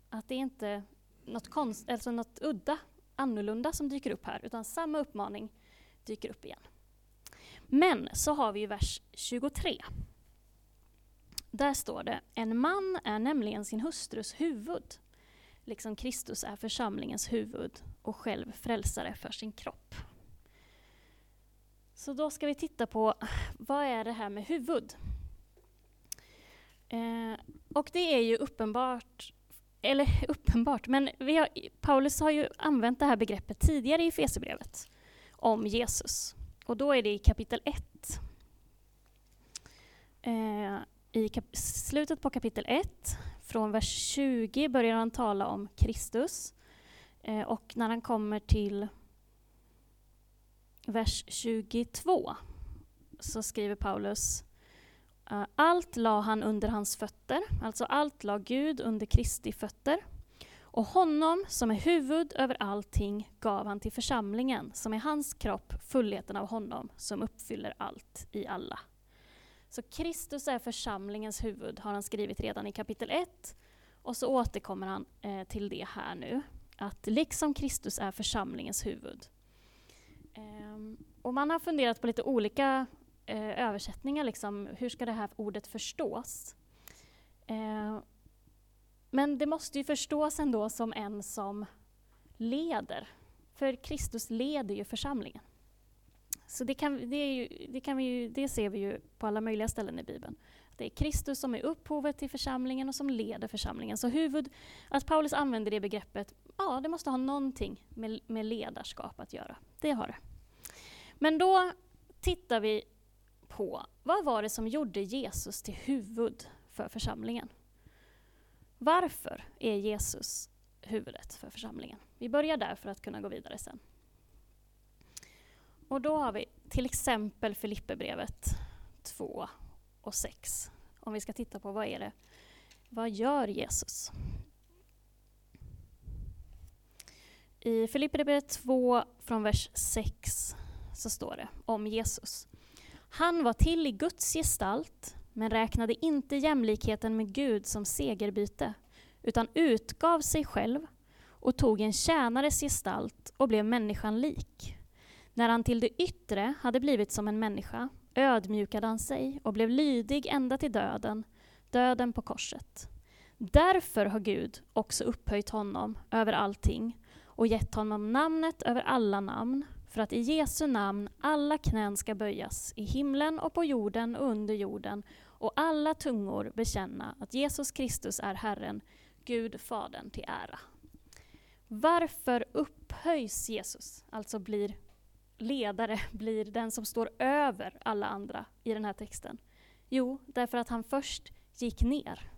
Att det är inte något, konst, alltså något udda annorlunda som dyker upp här, utan samma uppmaning dyker upp igen. Men så har vi vers 23. Där står det, en man är nämligen sin hustrus huvud, liksom Kristus är församlingens huvud och själv frälsare för sin kropp. Så då ska vi titta på, vad är det här med huvud? Eh, och det är ju uppenbart eller <laughs> uppenbart, men har, Paulus har ju använt det här begreppet tidigare i Efesierbrevet om Jesus. Och då är det i kapitel 1. Eh, I kap slutet på kapitel 1, från vers 20, börjar han tala om Kristus. Eh, och när han kommer till vers 22 så skriver Paulus eh, allt la han under hans fötter, alltså allt la Gud under Kristi fötter. Och honom, som är huvud över allting, gav han till församlingen, som är hans kropp, fullheten av honom, som uppfyller allt i alla. Så Kristus är församlingens huvud, har han skrivit redan i kapitel 1. Och så återkommer han eh, till det här nu, att liksom Kristus är församlingens huvud. Eh, och man har funderat på lite olika eh, översättningar, liksom, hur ska det här ordet förstås? Eh, men det måste ju förstås ändå som en som leder. För Kristus leder ju församlingen. Så det, kan, det, ju, det, kan vi ju, det ser vi ju på alla möjliga ställen i Bibeln. Det är Kristus som är upphovet till församlingen och som leder församlingen. Så huvud, att Paulus använder det begreppet, ja, det måste ha någonting med, med ledarskap att göra. Det har det. Men då tittar vi på, vad var det som gjorde Jesus till huvud för församlingen? Varför är Jesus huvudet för församlingen? Vi börjar där för att kunna gå vidare sen. Och då har vi till exempel Filipperbrevet 2 och 6. Om vi ska titta på vad är det, vad gör Jesus? I Filipperbrevet 2 från vers 6 så står det om Jesus. Han var till i Guds gestalt, men räknade inte jämlikheten med Gud som segerbyte, utan utgav sig själv och tog en tjänares gestalt och blev människan lik. När han till det yttre hade blivit som en människa ödmjukade han sig och blev lydig ända till döden, döden på korset. Därför har Gud också upphöjt honom över allting och gett honom namnet över alla namn, för att i Jesu namn alla knän ska böjas i himlen och på jorden och under jorden och alla tungor bekänna att Jesus Kristus är Herren, Gud Fadern till ära. Varför upphöjs Jesus, alltså blir ledare, <laughs> blir den som står över alla andra i den här texten? Jo, därför att han först gick ner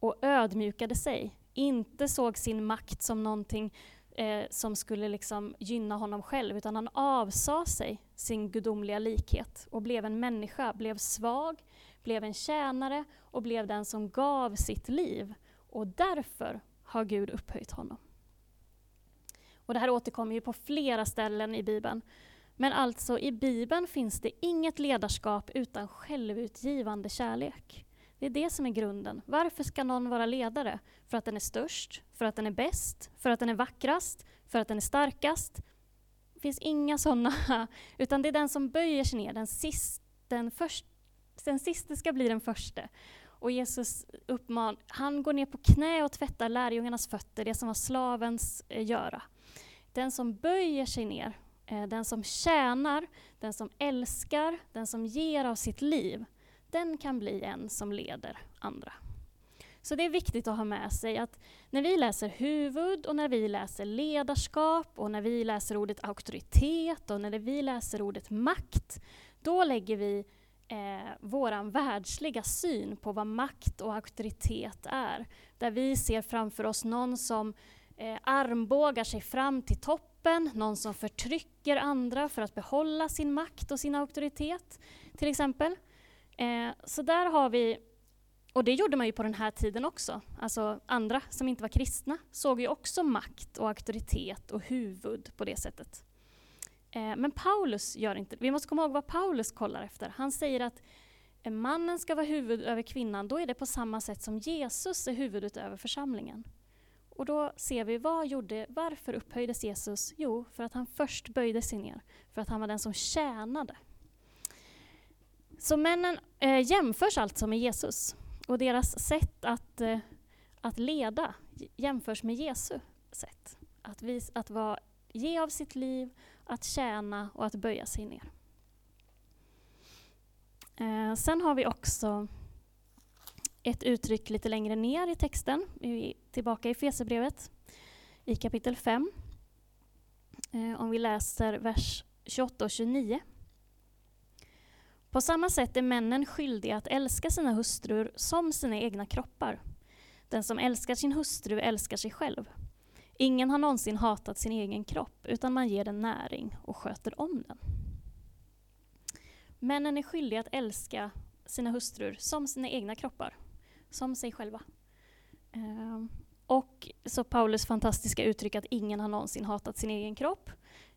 och ödmjukade sig, inte såg sin makt som någonting eh, som skulle liksom gynna honom själv, utan han avsade sig sin gudomliga likhet och blev en människa, blev svag, blev en tjänare och blev den som gav sitt liv. Och därför har Gud upphöjt honom. Och det här återkommer ju på flera ställen i Bibeln. Men alltså i Bibeln finns det inget ledarskap utan självutgivande kärlek. Det är det som är grunden. Varför ska någon vara ledare? För att den är störst, för att den är bäst, för att den är vackrast, för att den är starkast. Det finns inga sådana, <laughs> utan det är den som böjer sig ner. Den, sist, den, först, den siste ska bli den första. Och Jesus uppman, han går ner på knä och tvättar lärjungarnas fötter, det som var slavens eh, göra. Den som böjer sig ner, eh, den som tjänar, den som älskar, den som ger av sitt liv, den kan bli en som leder andra. Så det är viktigt att ha med sig att när vi läser huvud och när vi läser ledarskap och när vi läser ordet auktoritet och när vi läser ordet makt, då lägger vi eh, våran världsliga syn på vad makt och auktoritet är. Där vi ser framför oss någon som eh, armbågar sig fram till toppen, någon som förtrycker andra för att behålla sin makt och sin auktoritet, till exempel. Eh, så där har vi, och det gjorde man ju på den här tiden också, alltså andra som inte var kristna såg ju också makt och auktoritet och huvud på det sättet. Eh, men Paulus gör inte Vi måste komma ihåg vad Paulus kollar efter. Han säger att eh, mannen ska vara huvud över kvinnan, då är det på samma sätt som Jesus är huvudet över församlingen. Och då ser vi, vad gjorde, varför upphöjdes Jesus? Jo, för att han först böjde sig ner, för att han var den som tjänade. Så männen eh, jämförs alltså med Jesus och deras sätt att, eh, att leda jämförs med Jesu sätt. Att, vis, att vara, ge av sitt liv, att tjäna och att böja sig ner. Eh, sen har vi också ett uttryck lite längre ner i texten, i, tillbaka i Fesebrevet i kapitel 5. Eh, om vi läser vers 28 och 29. På samma sätt är männen skyldiga att älska sina hustrur som sina egna kroppar. Den som älskar sin hustru älskar sig själv. Ingen har någonsin hatat sin egen kropp, utan man ger den näring och sköter om den. Männen är skyldiga att älska sina hustrur som sina egna kroppar, som sig själva. Ehm, och så Paulus fantastiska uttryck att ingen har någonsin hatat sin egen kropp,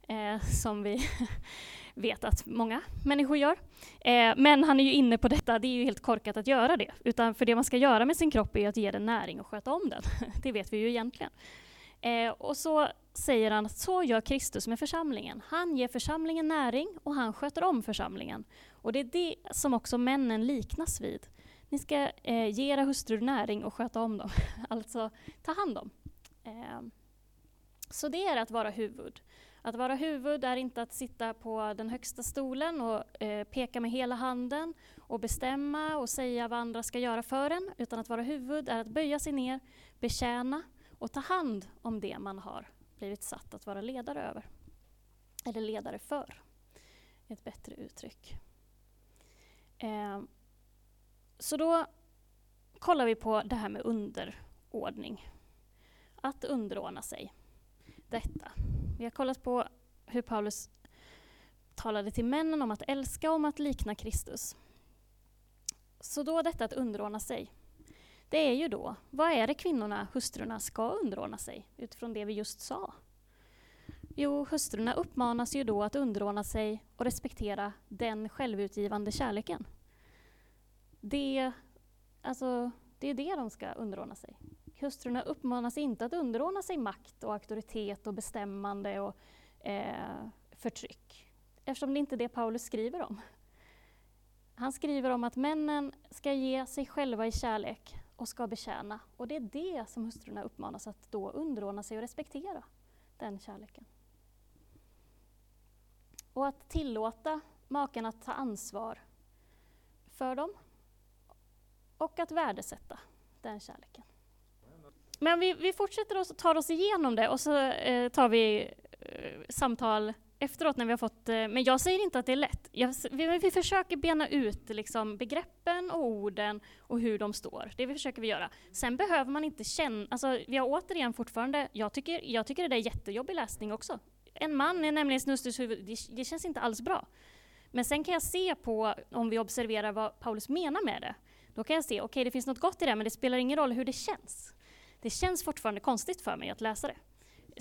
eh, som vi <laughs> vet att många människor gör. Eh, men han är ju inne på detta, det är ju helt korkat att göra det. Utan för det man ska göra med sin kropp är att ge den näring och sköta om den. <laughs> det vet vi ju egentligen. Eh, Eh, och så säger han att så gör Kristus med församlingen. Han ger församlingen näring och han sköter om församlingen. Och det är det som också männen liknas vid. Ni ska eh, ge era hustrur näring och sköta om dem, <laughs> alltså ta hand om. Eh, så det är att vara huvud. Att vara huvud är inte att sitta på den högsta stolen och eh, peka med hela handen och bestämma och säga vad andra ska göra för en, utan att vara huvud är att böja sig ner, betjäna och ta hand om det man har blivit satt att vara ledare över. Eller ledare för, ett bättre uttryck. Eh, så då kollar vi på det här med underordning. Att underordna sig. Detta. Vi har kollat på hur Paulus talade till männen om att älska och om att likna Kristus. Så då detta att underordna sig. Det är ju då, vad är det kvinnorna, hustrurna, ska underordna sig utifrån det vi just sa? Jo, hustrurna uppmanas ju då att underordna sig och respektera den självutgivande kärleken. Det, alltså, det är det de ska underordna sig. Hustrurna uppmanas inte att underordna sig makt och auktoritet och bestämmande och eh, förtryck. Eftersom det inte är det Paulus skriver om. Han skriver om att männen ska ge sig själva i kärlek och ska betjäna. Och det är det som hustrurna uppmanas att då underordna sig och respektera, den kärleken. Och att tillåta maken att ta ansvar för dem och att värdesätta den kärleken. Men vi, vi fortsätter och tar oss igenom det och så eh, tar vi eh, samtal efteråt när vi har fått, eh, men jag säger inte att det är lätt. Jag, vi, vi, försöker bena ut liksom, begreppen och orden och hur de står. Det försöker vi göra. Sen behöver man inte känna, alltså vi har återigen fortfarande, jag tycker, jag tycker det där är jättejobbig läsning också. En man är nämligen snustes huvud, det, det känns inte alls bra. Men sen kan jag se på, om vi observerar vad Paulus menar med det, då kan jag se, okej okay, det finns något gott i det, men det spelar ingen roll hur det känns. Det känns fortfarande konstigt för mig att läsa det.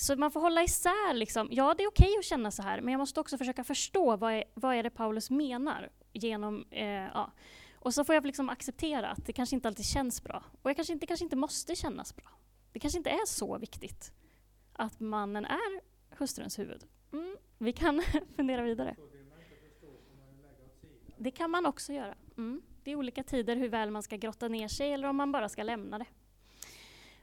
Så man får hålla isär, liksom. ja det är okej okay att känna så här, men jag måste också försöka förstå vad är, vad är det Paulus menar. Genom, eh, ja. Och så får jag liksom acceptera att det kanske inte alltid känns bra. Och jag kanske inte, kanske inte måste kännas bra. Det kanske inte är så viktigt att mannen är hustruns huvud. Mm, vi kan <laughs> fundera vidare. Det kan man också göra. Mm. Det är olika tider hur väl man ska grotta ner sig eller om man bara ska lämna det.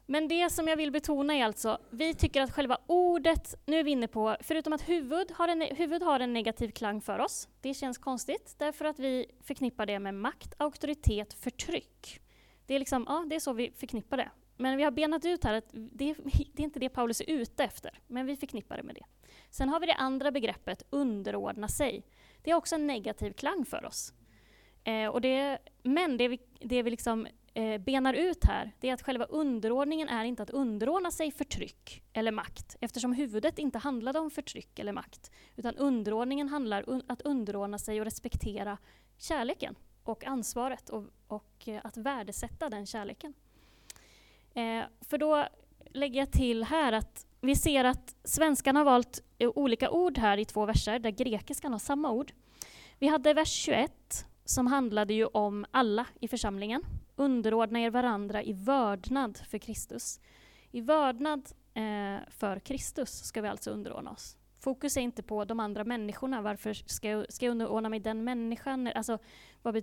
Men det som jag vill betona är alltså, vi tycker att själva ordet, nu är vi inne på, förutom att huvud har en, huvud har en negativ klang för oss, det känns konstigt, därför att vi förknippar det med makt, auktoritet, förtryck. Det är liksom, ja, det är så vi förknippar det. Men vi har benat ut här att det, det är inte det Paulus är ute efter, men vi förknippar det med det. Sen har vi det andra begreppet, underordna sig. Det är också en negativ klang för oss. Eh, och det, men det vi, det vi liksom eh, benar ut här, det är att själva underordningen är inte att underordna sig förtryck eller makt, eftersom huvudet inte handlade om förtryck eller makt, utan underordningen handlar om un att underordna sig och respektera kärleken och ansvaret och, och eh, att värdesätta den kärleken. Eh, för då lägger jag till här att vi ser att svenskan har valt eh, olika ord här i två verser, där grekiskan har samma ord. Vi hade vers 21 som handlade ju om alla i församlingen. Underordna er varandra i vördnad för Kristus. I vördnad eh, för Kristus ska vi alltså underordna oss. Fokus är inte på de andra människorna, varför ska jag, ska jag underordna mig den människan? Alltså,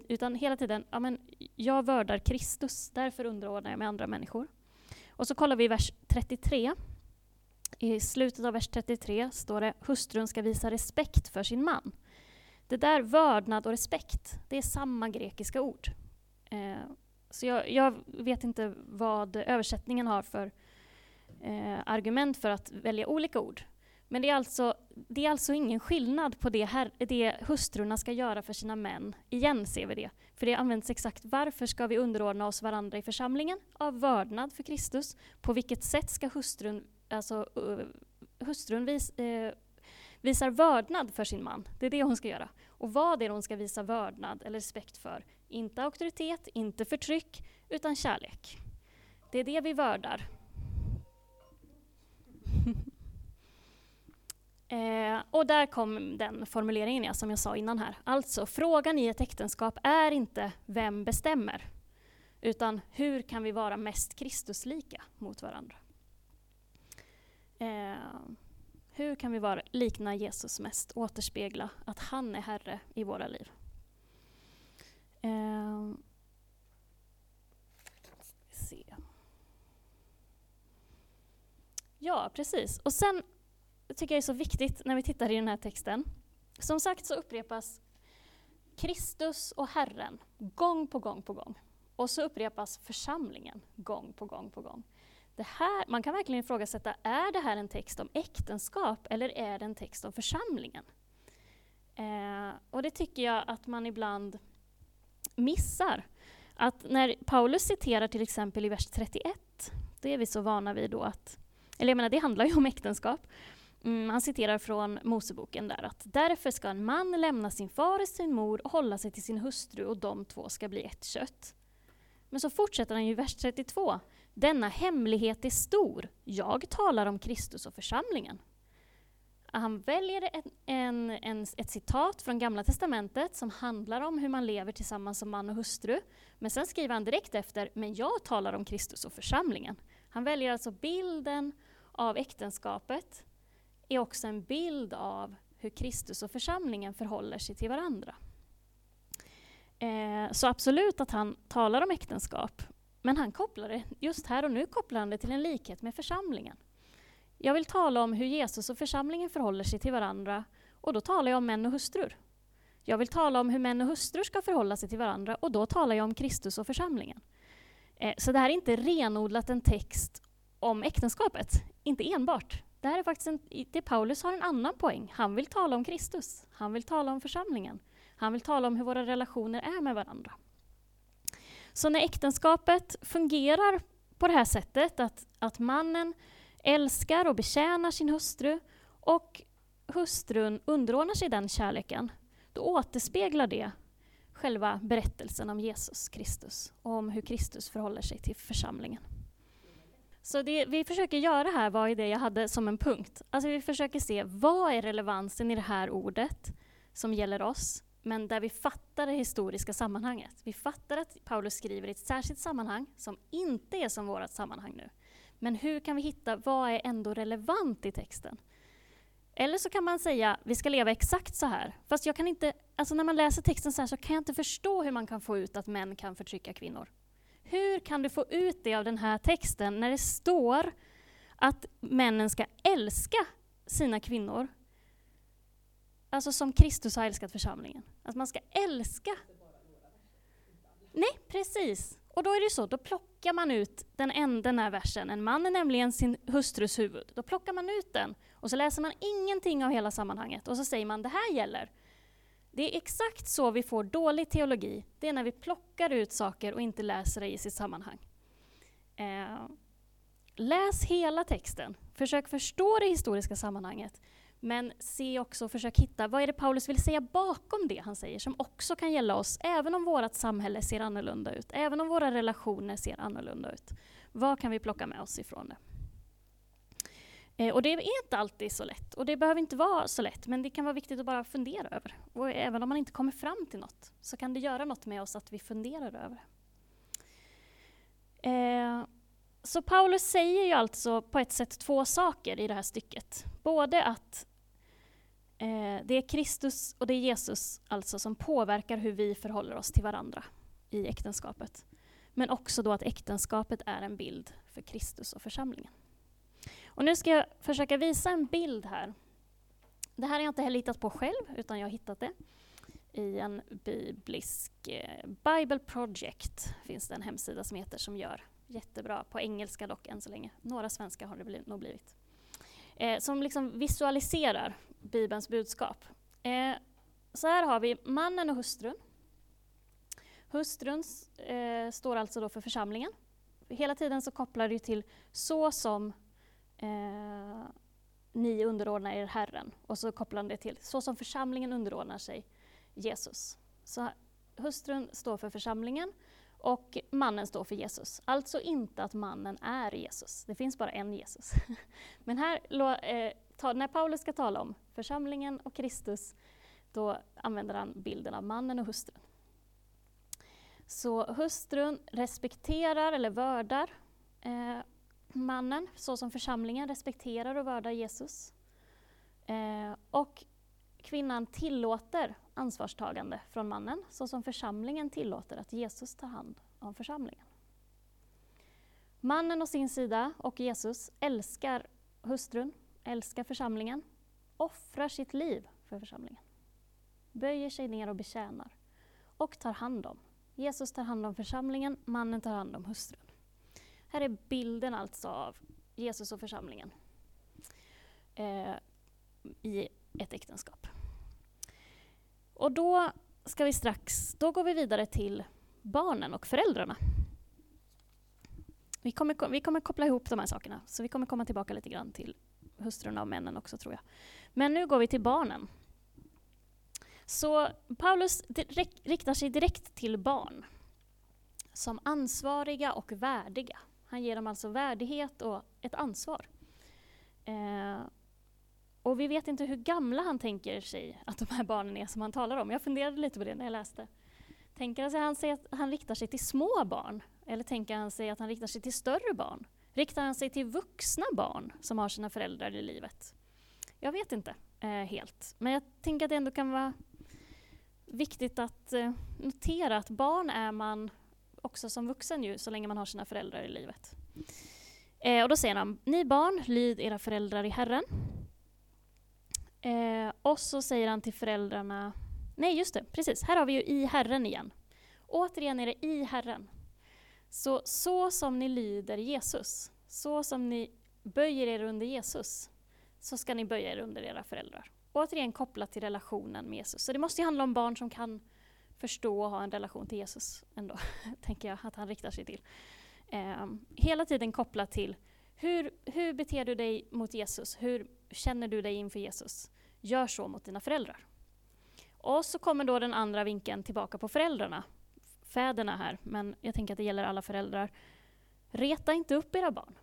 utan hela tiden, ja, men jag vördar Kristus, därför underordnar jag mig andra människor. Och så kollar vi vers 33. I slutet av vers 33 står det hustrun ska visa respekt för sin man. Det där, vördnad och respekt, det är samma grekiska ord. Eh, så jag, jag, vet inte vad översättningen har för eh, argument för att välja olika ord. Men det är alltså, det är alltså ingen skillnad på det, här, det hustrurna ska göra för sina män. Igen ser vi det. För det används exakt varför ska vi underordna oss varandra i församlingen? Av vördnad för Kristus. På vilket sätt ska hustrun, alltså, uh, hustrun vis, eh, visar vördnad för sin man? Det är det hon ska göra. Och vad är det hon ska visa vördnad eller respekt för? Inte auktoritet, inte förtryck, utan kärlek. Det är det vi vördar. <laughs> eh, och där kom den formuleringen ja, som jag sa innan här. Alltså, frågan i ett äktenskap är inte vem bestämmer, utan hur kan vi vara mest Kristuslika mot varandra? Eh, hur kan vi vara, likna Jesus mest, återspegla att han är Herre i våra liv? Eh, se. Ja, precis. Och sen tycker jag är så viktigt när vi tittar i den här texten. Som sagt så upprepas Kristus och Herren gång på gång på gång. Och så upprepas församlingen gång på gång på gång. Det här, man kan verkligen ifrågasätta, är det här en text om äktenskap eller är det en text om församlingen? Eh, och det tycker jag att man ibland missar. Att när Paulus citerar till exempel i vers 31, det är vi så vana vid då att, eller jag menar det handlar ju om äktenskap, Mm, han citerar från Moseboken där att därför ska en man lämna sin far och sin mor och hålla sig till sin hustru och de två ska bli ett kött. Men så fortsätter han i vers 32. Denna hemlighet är stor. Jag talar om Kristus och församlingen. Han väljer en, en, en, ett citat från Gamla Testamentet som handlar om hur man lever tillsammans som man och hustru. Men sen skriver han direkt efter, men jag talar om Kristus och församlingen. Han väljer alltså bilden av äktenskapet är också en bild av hur Kristus och församlingen förhåller sig till varandra. Eh, så absolut att han talar om äktenskap, men han kopplar det, just här och nu kopplar han det till en likhet med församlingen. Jag vill tala om hur Jesus och församlingen förhåller sig till varandra, och då talar jag om män och hustrur. Jag vill tala om hur män och hustrur ska förhålla sig till varandra, och då talar jag om Kristus och församlingen. Eh, så det här är inte renodlat en text om äktenskapet, inte enbart, det här är faktiskt en, det Paulus har en annan poäng. Han vill tala om Kristus. Han vill tala om församlingen. Han vill tala om hur våra relationer är med varandra. Så när äktenskapet fungerar på det här sättet, att, att mannen älskar och betjänar sin hustru och hustrun underordnar sig den kärleken, då återspeglar det själva berättelsen om Jesus Kristus och om hur Kristus förhåller sig till församlingen. Så det vi försöker göra här var ju det jag hade som en punkt. Alltså vi försöker se vad är relevansen i det här ordet som gäller oss, men där vi fattar det historiska sammanhanget. Vi fattar att Paulus skriver i ett särskilt sammanhang som inte är som vårt sammanhang nu. Men hur kan vi hitta vad är ändå relevant i texten? Eller så kan man säga, vi ska leva exakt så här. Fast jag kan inte, alltså när man läser texten så här så kan jag inte förstå hur man kan få ut att män kan förtrycka kvinnor. Hur kan du få ut det av den här texten när det står att männen ska älska sina kvinnor? Alltså som Kristus har älskat församlingen. Att man ska älska. Nej, precis. Och då är det så, då plockar man ut den, en, den här versen. En man är nämligen sin hustrus huvud. Då plockar man ut den och så läser man ingenting av hela sammanhanget och så säger man det här gäller. Det är exakt så vi får dålig teologi. Det är när vi plockar ut saker och inte läser det i sitt sammanhang. Eh, läs hela texten. Försök förstå det historiska sammanhanget. Men se också, försök hitta, vad är det Paulus vill säga bakom det han säger, som också kan gälla oss, även om vårt samhälle ser annorlunda ut, även om våra relationer ser annorlunda ut. Vad kan vi plocka med oss ifrån det? Eh, och det är inte alltid så lätt, och det behöver inte vara så lätt, men det kan vara viktigt att bara fundera över. Och även om man inte kommer fram till något, så kan det göra något med oss att vi funderar över eh, Så Paulus säger ju alltså på ett sätt två saker i det här stycket. Både att Eh, det är Kristus och det är Jesus alltså som påverkar hur vi förhåller oss till varandra i äktenskapet. Men också då att äktenskapet är en bild för Kristus och församlingen. Och nu ska jag försöka visa en bild här. Det här har jag inte heller hittat på själv, utan jag har hittat det i en biblisk eh, Bible Project finns det en hemsida som heter som gör jättebra, på engelska dock än så länge. Några svenska har det nog blivit. Eh, som liksom visualiserar Bibelns budskap. Eh, så här har vi mannen och hustrun. Hustrun eh, står alltså då för församlingen. Hela tiden så kopplar det till så som eh, ni underordnar er Herren. Och så kopplar det till så som församlingen underordnar sig Jesus. Så hustrun står för församlingen och mannen står för Jesus. Alltså inte att mannen är Jesus. Det finns bara en Jesus. <laughs> Men här, eh, ta, när Paulus ska tala om församlingen och Kristus, då använder han bilden av mannen och hustrun. Så hustrun respekterar eller värdar eh, mannen, så som församlingen respekterar och värdar Jesus. Eh, och kvinnan tillåter ansvarstagande från mannen, så som församlingen tillåter att Jesus tar hand om församlingen. Mannen å sin sida och Jesus älskar hustrun, älskar församlingen, offrar sitt liv för församlingen. Böjer sig ner och betjänar och tar hand om. Jesus tar hand om församlingen, mannen tar hand om hustrun. Här är bilden alltså av Jesus och församlingen eh, i ett äktenskap. Och då ska vi strax, då går vi vidare till barnen och föräldrarna. Vi kommer, vi kommer koppla ihop de här sakerna, så vi kommer komma tillbaka lite grann till hustrurna och männen också tror jag. Men nu går vi till barnen. Så Paulus riktar sig direkt till barn som ansvariga och värdiga. Han ger dem alltså värdighet och ett ansvar. Eh, och vi vet inte hur gamla han tänker sig att de här barnen är som han talar om. Jag funderade lite på det när jag läste. Tänker han sig att han riktar sig till små barn? Eller tänker han sig att han riktar sig till större barn? Riktar han sig till vuxna barn som har sina föräldrar i livet? Jag vet inte eh, helt, men jag tänker att det ändå kan vara viktigt att eh, notera att barn är man också som vuxen ju, så länge man har sina föräldrar i livet. Eh, och då säger han, ni barn, lyd era föräldrar i Herren. Eh, och så säger han till föräldrarna, nej just det, precis, här har vi ju i Herren igen. Återigen är det i Herren. Så, så som ni lyder Jesus, så som ni böjer er under Jesus, så ska ni böja er under era föräldrar. Återigen kopplat till relationen med Jesus. Så det måste ju handla om barn som kan förstå och ha en relation till Jesus ändå, <laughs> tänker jag att han riktar sig till. Eh, hela tiden kopplat till hur, hur beter du dig mot Jesus? Hur känner du dig inför Jesus? Gör så mot dina föräldrar. Och så kommer då den andra vinkeln tillbaka på föräldrarna, fäderna här, men jag tänker att det gäller alla föräldrar. Reta inte upp era barn.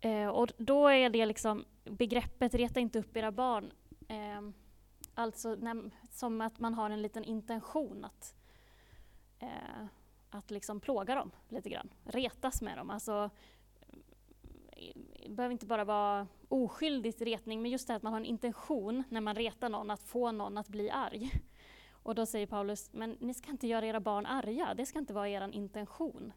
Eh, och då är det liksom begreppet reta inte upp era barn, eh, alltså när, som att man har en liten intention att, eh, att liksom plåga dem lite grann, retas med dem. Alltså, det behöver inte bara vara oskyldigt retning, men just det att man har en intention när man retar någon, att få någon att bli arg. Och då säger Paulus, men ni ska inte göra era barn arga, det ska inte vara er intention.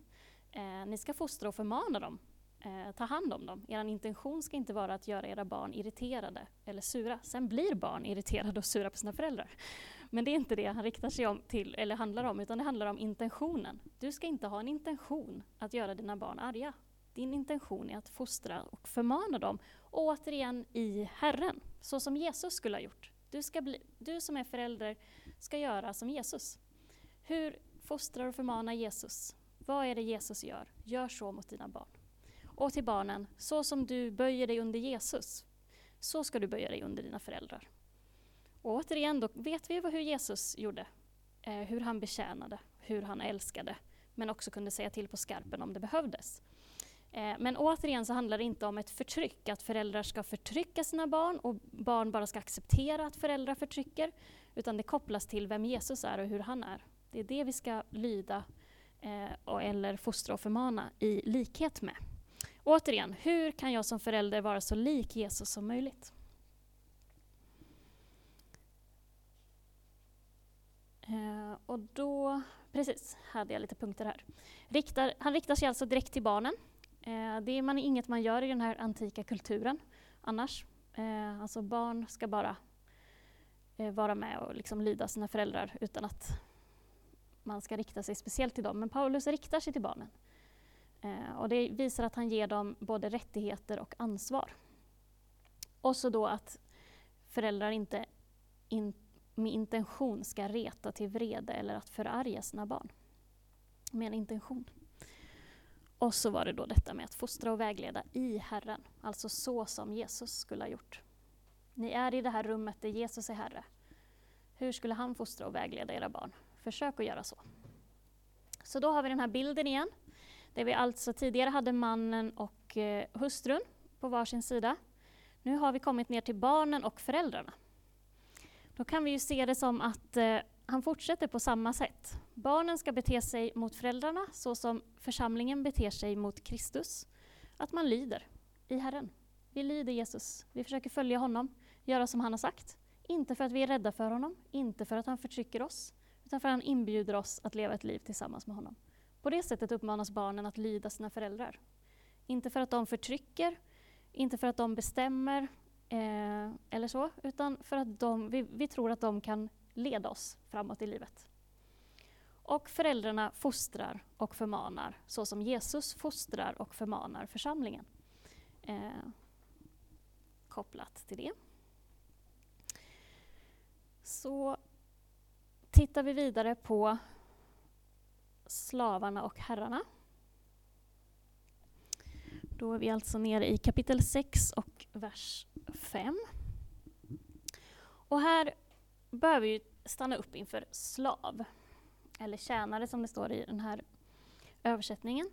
Eh, ni ska fostra och förmana dem, eh, ta hand om dem. Er intention ska inte vara att göra era barn irriterade eller sura. Sen blir barn irriterade och sura på sina föräldrar. Men det är inte det han riktar sig om till, eller handlar om, utan det handlar om intentionen. Du ska inte ha en intention att göra dina barn arga. Din intention är att fostra och förmana dem, återigen i Herren, så som Jesus skulle ha gjort. Du, ska bli, du som är förälder ska göra som Jesus. Hur fostrar och förmanar Jesus? Vad är det Jesus gör? Gör så mot dina barn. Och till barnen, så som du böjer dig under Jesus, så ska du böja dig under dina föräldrar. Och återigen, då vet vi hur Jesus gjorde. Eh, hur han betjänade, hur han älskade, men också kunde säga till på skarpen om det behövdes. Eh, men återigen så handlar det inte om ett förtryck, att föräldrar ska förtrycka sina barn och barn bara ska acceptera att föräldrar förtrycker, utan det kopplas till vem Jesus är och hur han är. Det är det vi ska lyda eh, eller fostra och förmana i likhet med. Återigen, hur kan jag som förälder vara så lik Jesus som möjligt? Eh, och då, precis, hade jag lite punkter här. Riktar, han riktar sig alltså direkt till barnen. Eh, det är man, inget man gör i den här antika kulturen annars. Eh, alltså barn ska bara eh, vara med och liksom lyda sina föräldrar utan att man ska rikta sig speciellt till dem. Men Paulus riktar sig till barnen. Eh, och det visar att han ger dem både rättigheter och ansvar. Och så då att föräldrar inte in, med intention ska reta till vrede eller att förarga sina barn. Med en intention. Och så var det då detta med att fostra och vägleda i Herren, alltså så som Jesus skulle ha gjort. Ni är i det här rummet där Jesus är Herre. Hur skulle han fostra och vägleda era barn? Försök att göra så. Så då har vi den här bilden igen, där vi alltså tidigare hade mannen och eh, hustrun på varsin sida. Nu har vi kommit ner till barnen och föräldrarna. Då kan vi ju se det som att eh, han fortsätter på samma sätt. Barnen ska bete sig mot föräldrarna så som församlingen beter sig mot Kristus. Att man lyder i Herren. Vi lyder Jesus. Vi försöker följa honom, göra som han har sagt. Inte för att vi är rädda för honom, inte för att han förtrycker oss, utan för att han inbjuder oss att leva ett liv tillsammans med honom. På det sättet uppmanas barnen att lyda sina föräldrar. Inte för att de förtrycker, inte för att de bestämmer eh, eller så, utan för att de, vi, vi tror att de kan leda oss framåt i livet. Och föräldrarna fostrar och förmanar så som Jesus fostrar och förmanar församlingen. Eh, kopplat till det. Så tittar vi vidare på slavarna och herrarna. Då är vi alltså nere i kapitel 6 och vers 5. Och här behöver vi stanna upp inför slav, eller tjänare som det står i den här översättningen.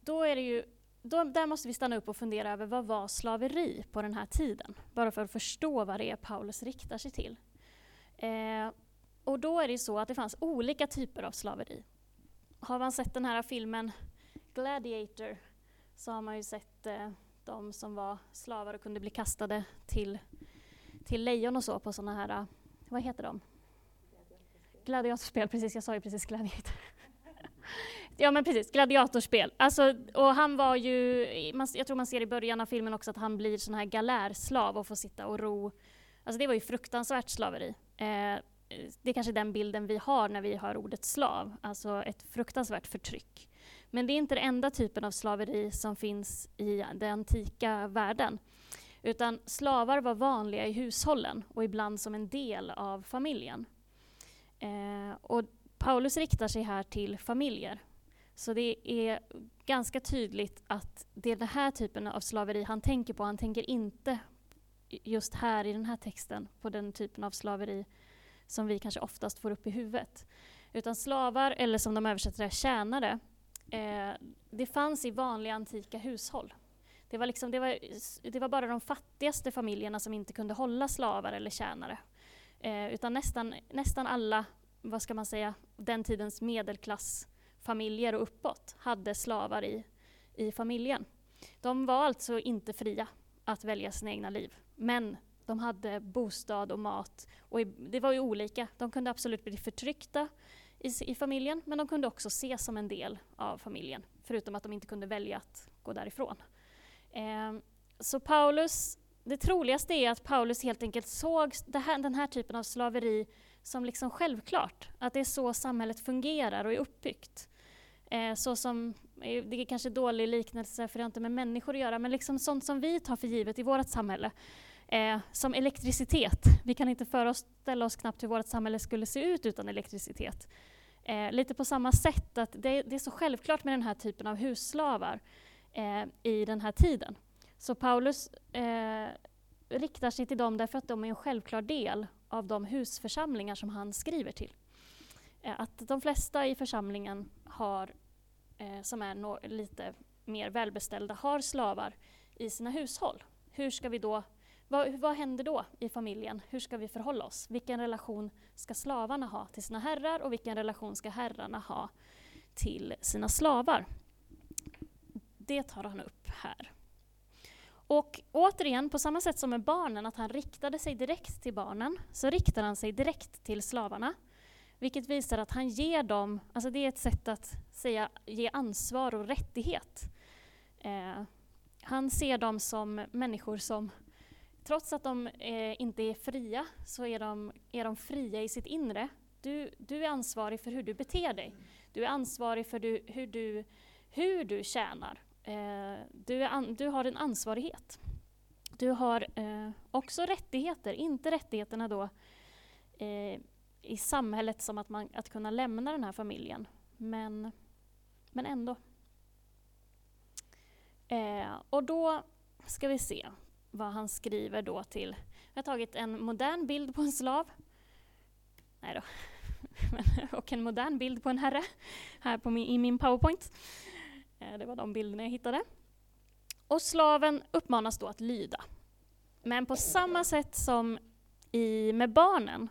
Då är det ju, då, där måste vi stanna upp och fundera över vad var slaveri på den här tiden? Bara för att förstå vad det är Paulus riktar sig till. Eh, och då är det så att det fanns olika typer av slaveri. Har man sett den här filmen Gladiator så har man ju sett eh, de som var slavar och kunde bli kastade till, till lejon och så på sådana här, eh, vad heter de? Gladiatorspel, precis, jag sa ju precis gladiator. ja men precis, gladiatorspel. Alltså, och han var ju, man, jag tror man ser i början av filmen också att han blir sån här galärslav och får sitta och ro. Alltså det var ju fruktansvärt slaveri. Eh, det är kanske den bilden vi har när vi hör ordet slav, alltså ett fruktansvärt förtryck. Men det är inte den enda typen av slaveri som finns i den antika världen. Utan slavar var vanliga i hushållen och ibland som en del av familjen. Eh, och Paulus riktar sig här till familjer. Så det är ganska tydligt att det är den här typen av slaveri han tänker på. Han tänker inte just här i den här texten på den typen av slaveri som vi kanske oftast får upp i huvudet. Utan slavar, eller som de översätter det, tjänare, eh, det fanns i vanliga antika hushåll. Det var, liksom, det, var, det var bara de fattigaste familjerna som inte kunde hålla slavar eller tjänare. Eh, utan nästan, nästan alla, vad ska man säga, den tidens medelklassfamiljer och uppåt hade slavar i, i familjen. De var alltså inte fria att välja sina egna liv. Men de hade bostad och mat. Och det var ju olika. De kunde absolut bli förtryckta i, i, familjen, men de kunde också ses som en del av familjen, förutom att de inte kunde välja att gå därifrån. Ehm, så Paulus, det troligaste är att Paulus helt enkelt såg här, den här typen av slaveri som liksom självklart, att det är så samhället fungerar och är uppbyggt. Ehm, så som, eh, det är kanske dålig liknelse för det har inte med människor att göra, men liksom sånt som vi tar för givet i vårt samhälle eh, som elektricitet. Vi kan inte föreställa oss knappt hur vårt samhälle skulle se ut utan elektricitet. Eh, lite på samma sätt att det, det, är så självklart med den här typen av husslavar eh, i den här tiden. Så Paulus eh, riktar sig till dem därför att de är en självklar del av de husförsamlingar som han skriver till. Eh, att de flesta i församlingen har, eh, som är no lite mer välbeställda, har slavar i sina hushåll. Hur ska vi då vad, vad händer då i familjen? Hur ska vi förhålla oss? Vilken relation ska slavarna ha till sina herrar och vilken relation ska herrarna ha till sina slavar? Det tar han upp här. Och återigen, på samma sätt som med barnen, att han riktade sig direkt till barnen, så riktar han sig direkt till slavarna. Vilket visar att han ger dem, alltså det är ett sätt att säga ge ansvar och rättighet. Eh, han ser dem som människor som trots att de eh, inte är fria så är de, är de fria i sitt inre. Du, du är ansvarig för hur du beter dig. Du är ansvarig för du, hur, du, hur du tjänar. Eh, du, an, du har en ansvarighet. Du har eh, också rättigheter, inte rättigheterna då eh, i samhället som att, man, att kunna lämna den här familjen. Men, men ändå. Eh, och då ska vi se, vad han skriver då till... Jag har tagit en modern bild på en slav. Nej då. <laughs> och en modern bild på en herre här på min, i min powerpoint. Eh, det var de bilderna jag hittade. Och slaven uppmanas då att lyda. Men på samma sätt som i, med barnen,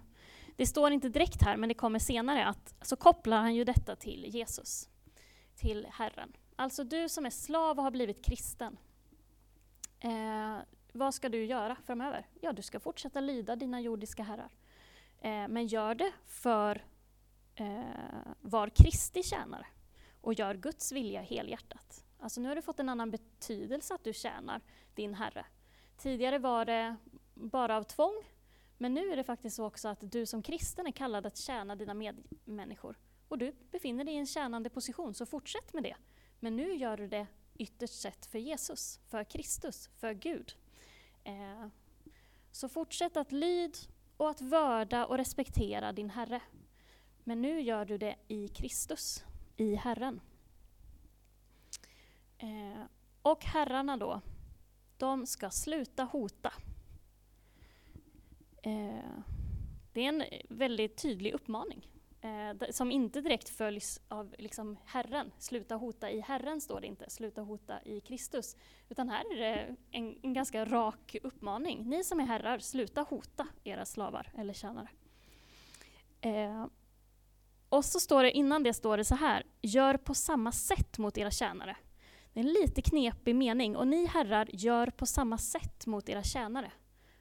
det står inte direkt här, men det kommer senare, att så kopplar han ju detta till Jesus, till Herren. Alltså du som är slav och har blivit kristen. Eh, vad ska du göra framöver? Ja, du ska fortsätta lyda dina jordiska herrar. Eh, men gör det för eh, var Kristi tjänare och gör Guds vilja helhjärtat. Alltså nu har du fått en annan betydelse att du tjänar din Herre. Tidigare var det bara av tvång, men nu är det faktiskt så också att du som kristen är kallad att tjäna dina medmänniskor. Och du befinner dig i en tjänande position, så fortsätt med det. Men nu gör du det ytterst sett för Jesus, för Kristus, för Gud. Eh, så fortsätt att lyd och att vörda och respektera din Herre. Men nu gör du det i Kristus, i Herren. Eh, och herrarna då, de ska sluta hota. Eh, det är en väldigt tydlig uppmaning eh, som inte direkt följs av liksom Herren. Sluta hota i Herren står det inte, sluta hota i Kristus. Utan här är det en, en ganska rak uppmaning. Ni som är herrar, sluta hota era slavar eller tjänare. Eh, och så står det, innan det står det så här, gör på samma sätt mot era tjänare. Det är en lite knepig mening. Och ni herrar, gör på samma sätt mot era tjänare.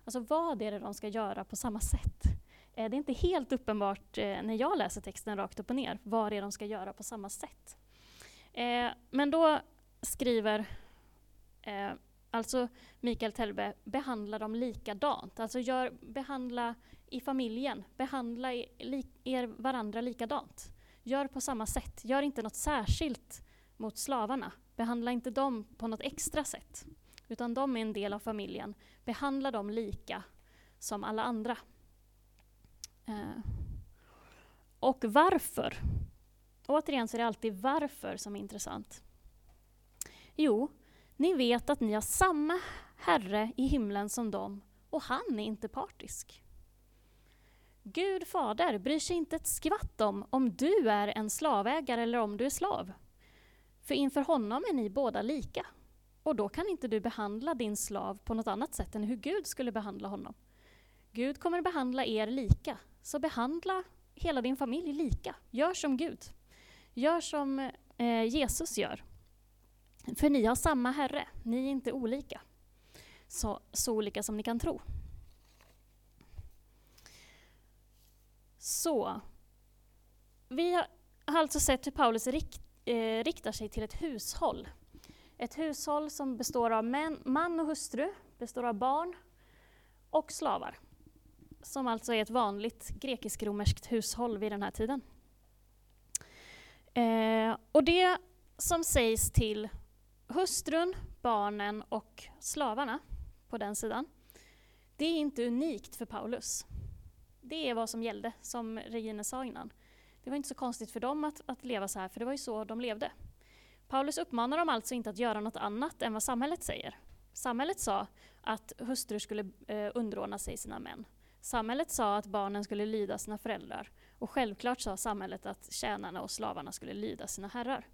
Alltså vad är det de ska göra på samma sätt? Eh, det är inte helt uppenbart eh, när jag läser texten rakt upp och ner vad det är de ska göra på samma sätt. Eh, men då skriver alltså Mikael Telbe, behandla dem likadant. Alltså gör, behandla i familjen, behandla er varandra likadant. Gör på samma sätt, gör inte något särskilt mot slavarna. Behandla inte dem på något extra sätt, utan de är en del av familjen. Behandla dem lika som alla andra. Eh. Och varför? Återigen så är det alltid varför som är intressant. Jo, ni vet att ni har samma Herre i himlen som dem och han är inte partisk. Gud fader bryr sig inte ett skvatt om om du är en slavägare eller om du är slav. För inför honom är ni båda lika. Och då kan inte du behandla din slav på något annat sätt än hur Gud skulle behandla honom. Gud kommer behandla er lika, så behandla hela din familj lika. Gör som Gud. Gör som eh, Jesus gör. För ni har samma Herre, ni är inte olika. Så, så olika som ni kan tro. Så, vi har alltså sett hur Paulus rikt, eh, riktar sig till ett hushåll. Ett hushåll som består av män, man och hustru, består av barn och slavar. Som alltså är ett vanligt grekisk-romerskt hushåll vid den här tiden. Eh, och det som sägs till hustrun, barnen och slavarna på den sidan, det är inte unikt för Paulus. Det är vad som gällde, som Regine sa innan. Det var inte så konstigt för dem att, att leva så här, för det var ju så de levde. Paulus uppmanar dem alltså inte att göra något annat än vad samhället säger. Samhället sa att hustrur skulle eh, underordna sig sina män. Samhället sa att barnen skulle lyda sina föräldrar. Och självklart sa samhället att tjänarna och slavarna skulle lyda sina herrar.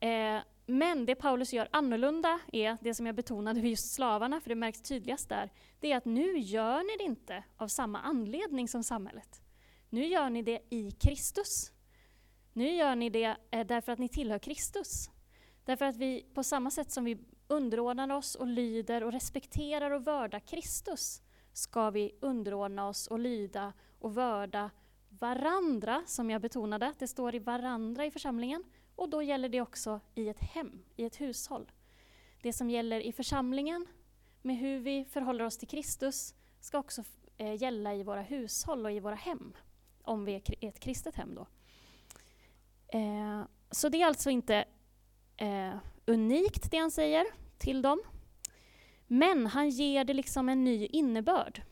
Eh, men det Paulus gör annorlunda är det som jag betonade för just slavarna, för det märks tydligast där, det är att nu gör ni det inte av samma anledning som samhället. Nu gör ni det i Kristus. Nu gör ni det eh, därför att ni tillhör Kristus. Därför att vi på samma sätt som vi underordnar oss och lyder och respekterar och vördar Kristus ska vi underordna oss och lyda och vörda varandra, som jag betonade, det står i varandra i församlingen. Och då gäller det också i ett hem, i ett hushåll. Det som gäller i församlingen, med hur vi förhåller oss till Kristus, ska också eh, gälla i våra hushåll och i våra hem, om vi är ett kristet hem då. Eh, så det är alltså inte eh, unikt det han säger till dem, men han ger det liksom en ny innebörd.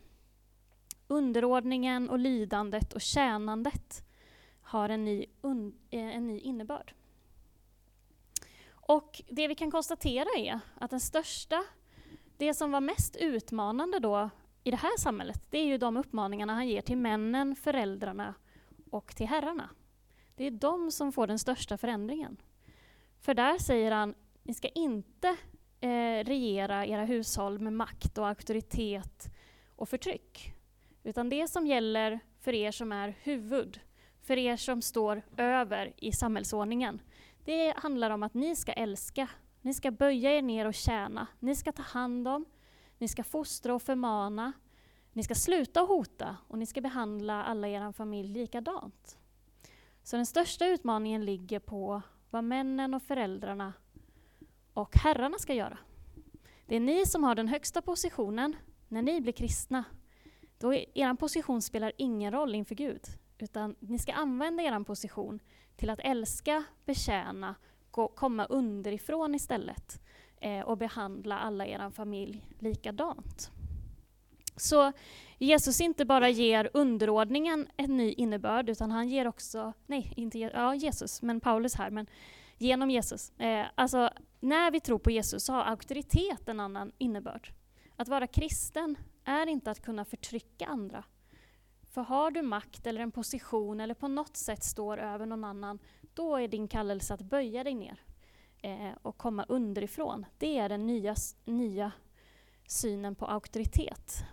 Underordningen och lydandet och tjänandet har en ny, eh, en ny innebörd. Och det vi kan konstatera är att den största, det som var mest utmanande då i det här samhället, det är ju de uppmaningarna han ger till männen, föräldrarna och till herrarna. Det är de som får den största förändringen. För där säger han, ni ska inte eh, regera era hushåll med makt och auktoritet och förtryck. Utan det som gäller för er som är huvud, för er som står över i samhällsordningen. Det handlar om att ni ska älska, ni ska böja er ner och tjäna, ni ska ta hand om, ni ska fostra och förmana, ni ska sluta hota och ni ska behandla alla i er familj likadant. Så den största utmaningen ligger på vad männen och föräldrarna och herrarna ska göra. Det är ni som har den högsta positionen när ni blir kristna. Då er position spelar ingen roll inför Gud, utan ni ska använda er position till att älska, betjäna, gå, komma underifrån istället eh, och behandla alla er familj likadant. Så Jesus inte bara ger underordningen en ny innebörd, utan han ger också, nej, inte ja, Jesus, men Paulus här, men genom Jesus. Eh, alltså, när vi tror på Jesus så har auktoritet en annan innebörd. Att vara kristen är inte att kunna förtrycka andra. För har du makt eller en position eller på något sätt står över någon annan, då är din kallelse att böja dig ner eh, och komma underifrån. Det är den nya, nya synen på auktoritet.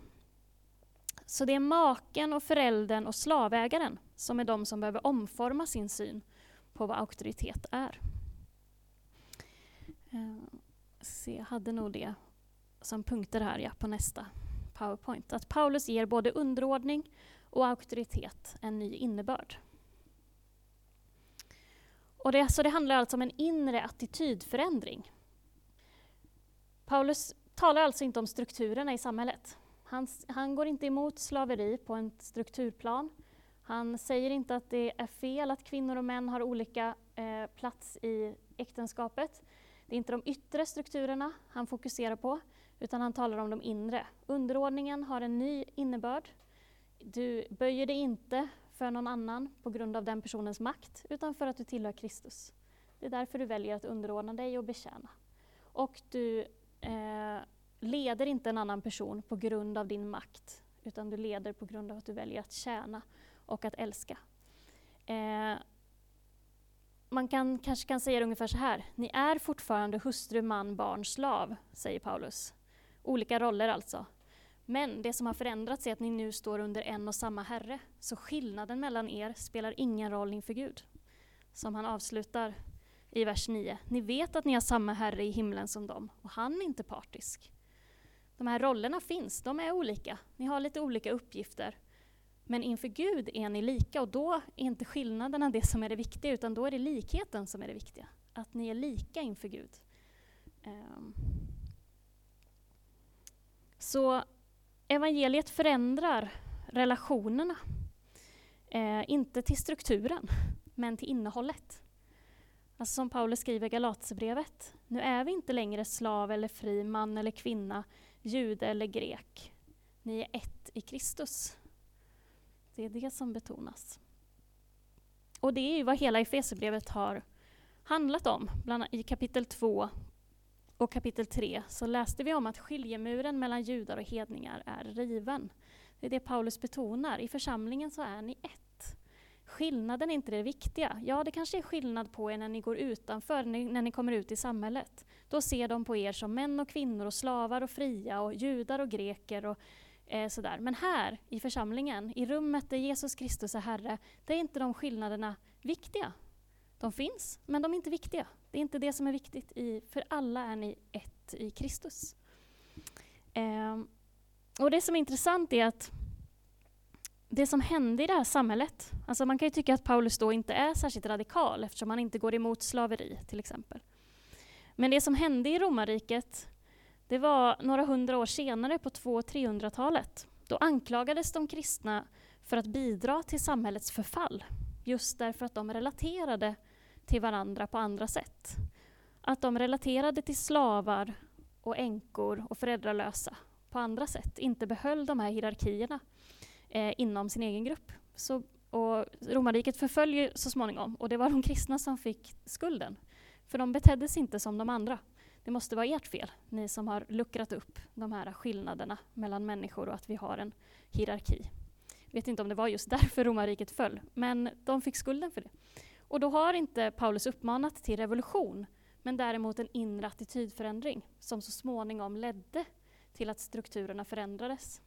Så det är maken och föräldern och slavägaren som är de som behöver omforma sin syn på vad auktoritet är. Eh, se, jag hade nog det som punkter här ja, på nästa powerpoint. Att Paulus ger både underordning och auktoritet en ny innebörd. Och det, så det handlar alltså om en inre attitydförändring. Paulus talar alltså inte om strukturerna i samhället. Han, han går inte emot slaveri på en strukturplan. Han säger inte att det är fel att kvinnor och män har olika eh, plats i äktenskapet. Det är inte de yttre strukturerna han fokuserar på, utan han talar om de inre. Underordningen har en ny innebörd. Du böjer dig inte för någon annan på grund av den personens makt, utan för att du tillhör Kristus. Det är därför du väljer att underordna dig och betjäna. Och du eh, leder inte en annan person på grund av din makt, utan du leder på grund av att du väljer att tjäna och att älska. Eh, man kan, kanske kan säga det ungefär så här. Ni är fortfarande hustru, man, barn, slav, säger Paulus. Olika roller alltså. Men det som har förändrats är att ni nu står under en och samma Herre. Så skillnaden mellan er spelar ingen roll inför Gud. Som han avslutar i vers 9. Ni vet att ni har samma Herre i himlen som dem, och han är inte partisk. De här rollerna finns, de är olika. Ni har lite olika uppgifter. Men inför Gud är ni lika och då är inte skillnaderna det som är det viktiga, utan då är det likheten som är det viktiga. Att ni är lika inför Gud. Um. Så evangeliet förändrar relationerna. Eh, inte till strukturen, men till innehållet. Alltså som Paulus skriver i Galaterbrevet. Nu är vi inte längre slav eller fri, man eller kvinna, jude eller grek. Ni är ett i Kristus. Det är det som betonas. Och det är ju vad hela Efesierbrevet har handlat om. Bland annat I kapitel 2 och kapitel 3 så läste vi om att skiljemuren mellan judar och hedningar är riven. Det är det Paulus betonar. I församlingen så är ni ett. Skillnaden är inte det viktiga. Ja, det kanske är skillnad på er när ni går utanför, när ni kommer ut i samhället. Då ser de på er som män och kvinnor och slavar och fria och judar och greker och eh, sådär. Men här i församlingen, i rummet där Jesus Kristus är Herre, där är inte de skillnaderna viktiga. De finns, men de är inte viktiga. Det är inte det som är viktigt, i, för alla är ni ett i Kristus. Eh, och Det som är intressant är att det som hände i det här samhället, alltså man kan ju tycka att Paulus då inte är särskilt radikal eftersom han inte går emot slaveri till exempel. Men det som hände i romarriket, det var några hundra år senare på 200-300-talet. Då anklagades de kristna för att bidra till samhällets förfall, just därför att de relaterade till varandra på andra sätt. Att de relaterade till slavar och änkor och föräldralösa på andra sätt, inte behöll de här hierarkierna eh, inom sin egen grupp. Så, och romarriket förföljer så småningom och det var de kristna som fick skulden. För de betedde sig inte som de andra. Det måste vara ert fel, ni som har luckrat upp de här skillnaderna mellan människor och att vi har en hierarki. Jag vet inte om det var just därför romarriket föll, men de fick skulden för det. Och då har inte Paulus uppmanat till revolution, men däremot en inre attitydförändring som så småningom ledde till att strukturerna förändrades.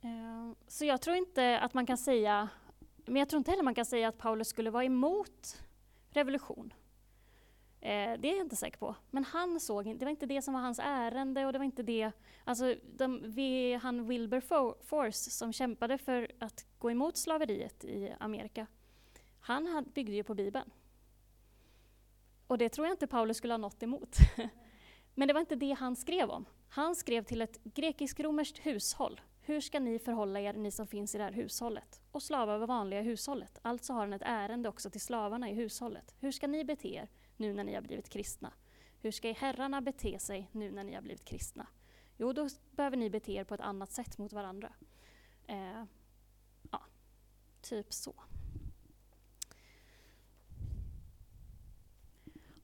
Eh, så jag tror inte att man kan säga, men jag tror inte heller man kan säga att Paulus skulle vara emot revolution. Eh, det är jag inte säker på. Men han såg inte, det var inte det som var hans ärende och det var inte det, alltså de, vi, han Wilberforce som kämpade för att gå emot slaveriet i Amerika, han had, byggde ju på Bibeln. Och det tror jag inte Paulus skulle ha något emot. <laughs> Men det var inte det han skrev om. Han skrev till ett grekisk-romerskt hushåll. Hur ska ni förhålla er, ni som finns i det här hushållet? Och slavar var vanliga i hushållet. Alltså har han ett ärende också till slavarna i hushållet. Hur ska ni bete er nu när ni har blivit kristna? Hur ska herrarna bete sig nu när ni har blivit kristna? Jo, då behöver ni bete er på ett annat sätt mot varandra. Eh, ja, typ så.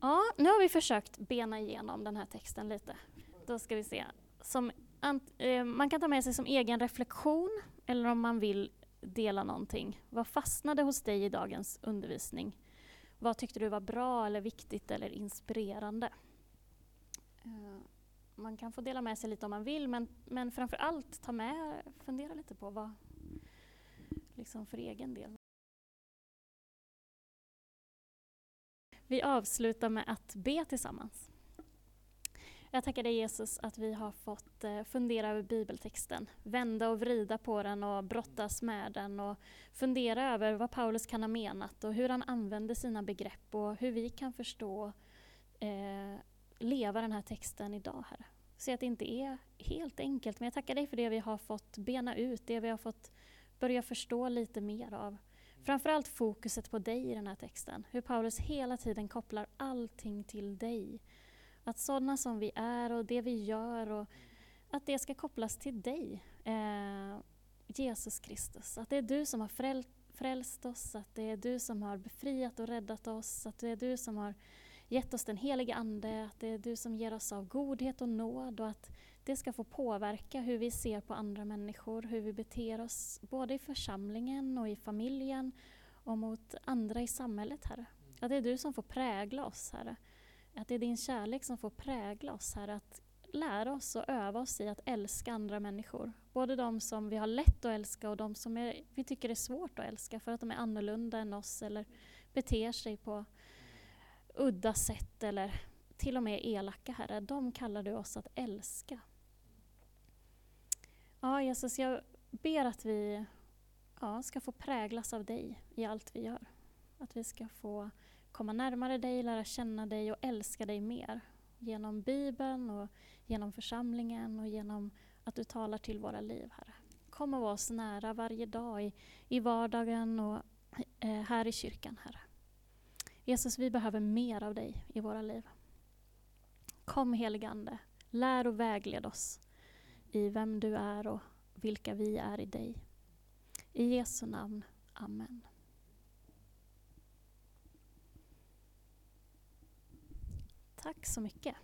Ja, nu har vi försökt bena igenom den här texten lite. Då ska vi se. Som, eh, man kan ta med sig som egen reflektion, eller om man vill dela någonting. Vad fastnade hos dig i dagens undervisning? Vad tyckte du var bra, eller viktigt eller inspirerande? Eh, man kan få dela med sig lite om man vill, men, men framför allt ta med, fundera lite på vad, liksom för egen del. Vi avslutar med att be tillsammans. Jag tackar dig Jesus att vi har fått eh, fundera över bibeltexten, vända och vrida på den och brottas med den och fundera över vad Paulus kan ha menat och hur han använder sina begrepp och hur vi kan förstå, eh, leva den här texten idag, Herre. Så att det inte är helt enkelt, men jag tackar dig för det vi har fått bena ut, det vi har fått börja förstå lite mer av. Framförallt fokuset på dig i den här texten. Hur Paulus hela tiden kopplar allting till dig. Att sådana som vi är och det vi gör, och att det ska kopplas till dig. Eh, Jesus Kristus. Att det är du som har fräl frälst oss, att det är du som har befriat och räddat oss, att det är du som har gett oss den helige Ande, att det är du som ger oss av godhet och nåd och att det ska få påverka hur vi ser på andra människor, hur vi beter oss både i församlingen och i familjen och mot andra i samhället, Herre. Att det är du som får prägla oss, Herre. Att det är din kärlek som får prägla oss, Herre. Att lära oss och öva oss i att älska andra människor. Både de som vi har lätt att älska och de som är, vi tycker är svårt att älska för att de är annorlunda än oss eller beter sig på udda sätt eller till och med elaka, Herre. De kallar du oss att älska. Ja, Jesus, jag ber att vi ja, ska få präglas av dig i allt vi gör. Att vi ska få komma närmare dig, lära känna dig och älska dig mer. Genom Bibeln och genom församlingen och genom att du talar till våra liv, Herre. Kom och var oss nära varje dag i, i vardagen och eh, här i kyrkan, Herre. Jesus, vi behöver mer av dig i våra liv. Kom heligande, lär och vägled oss i vem du är och vilka vi är i dig. I Jesu namn. Amen. Tack så mycket.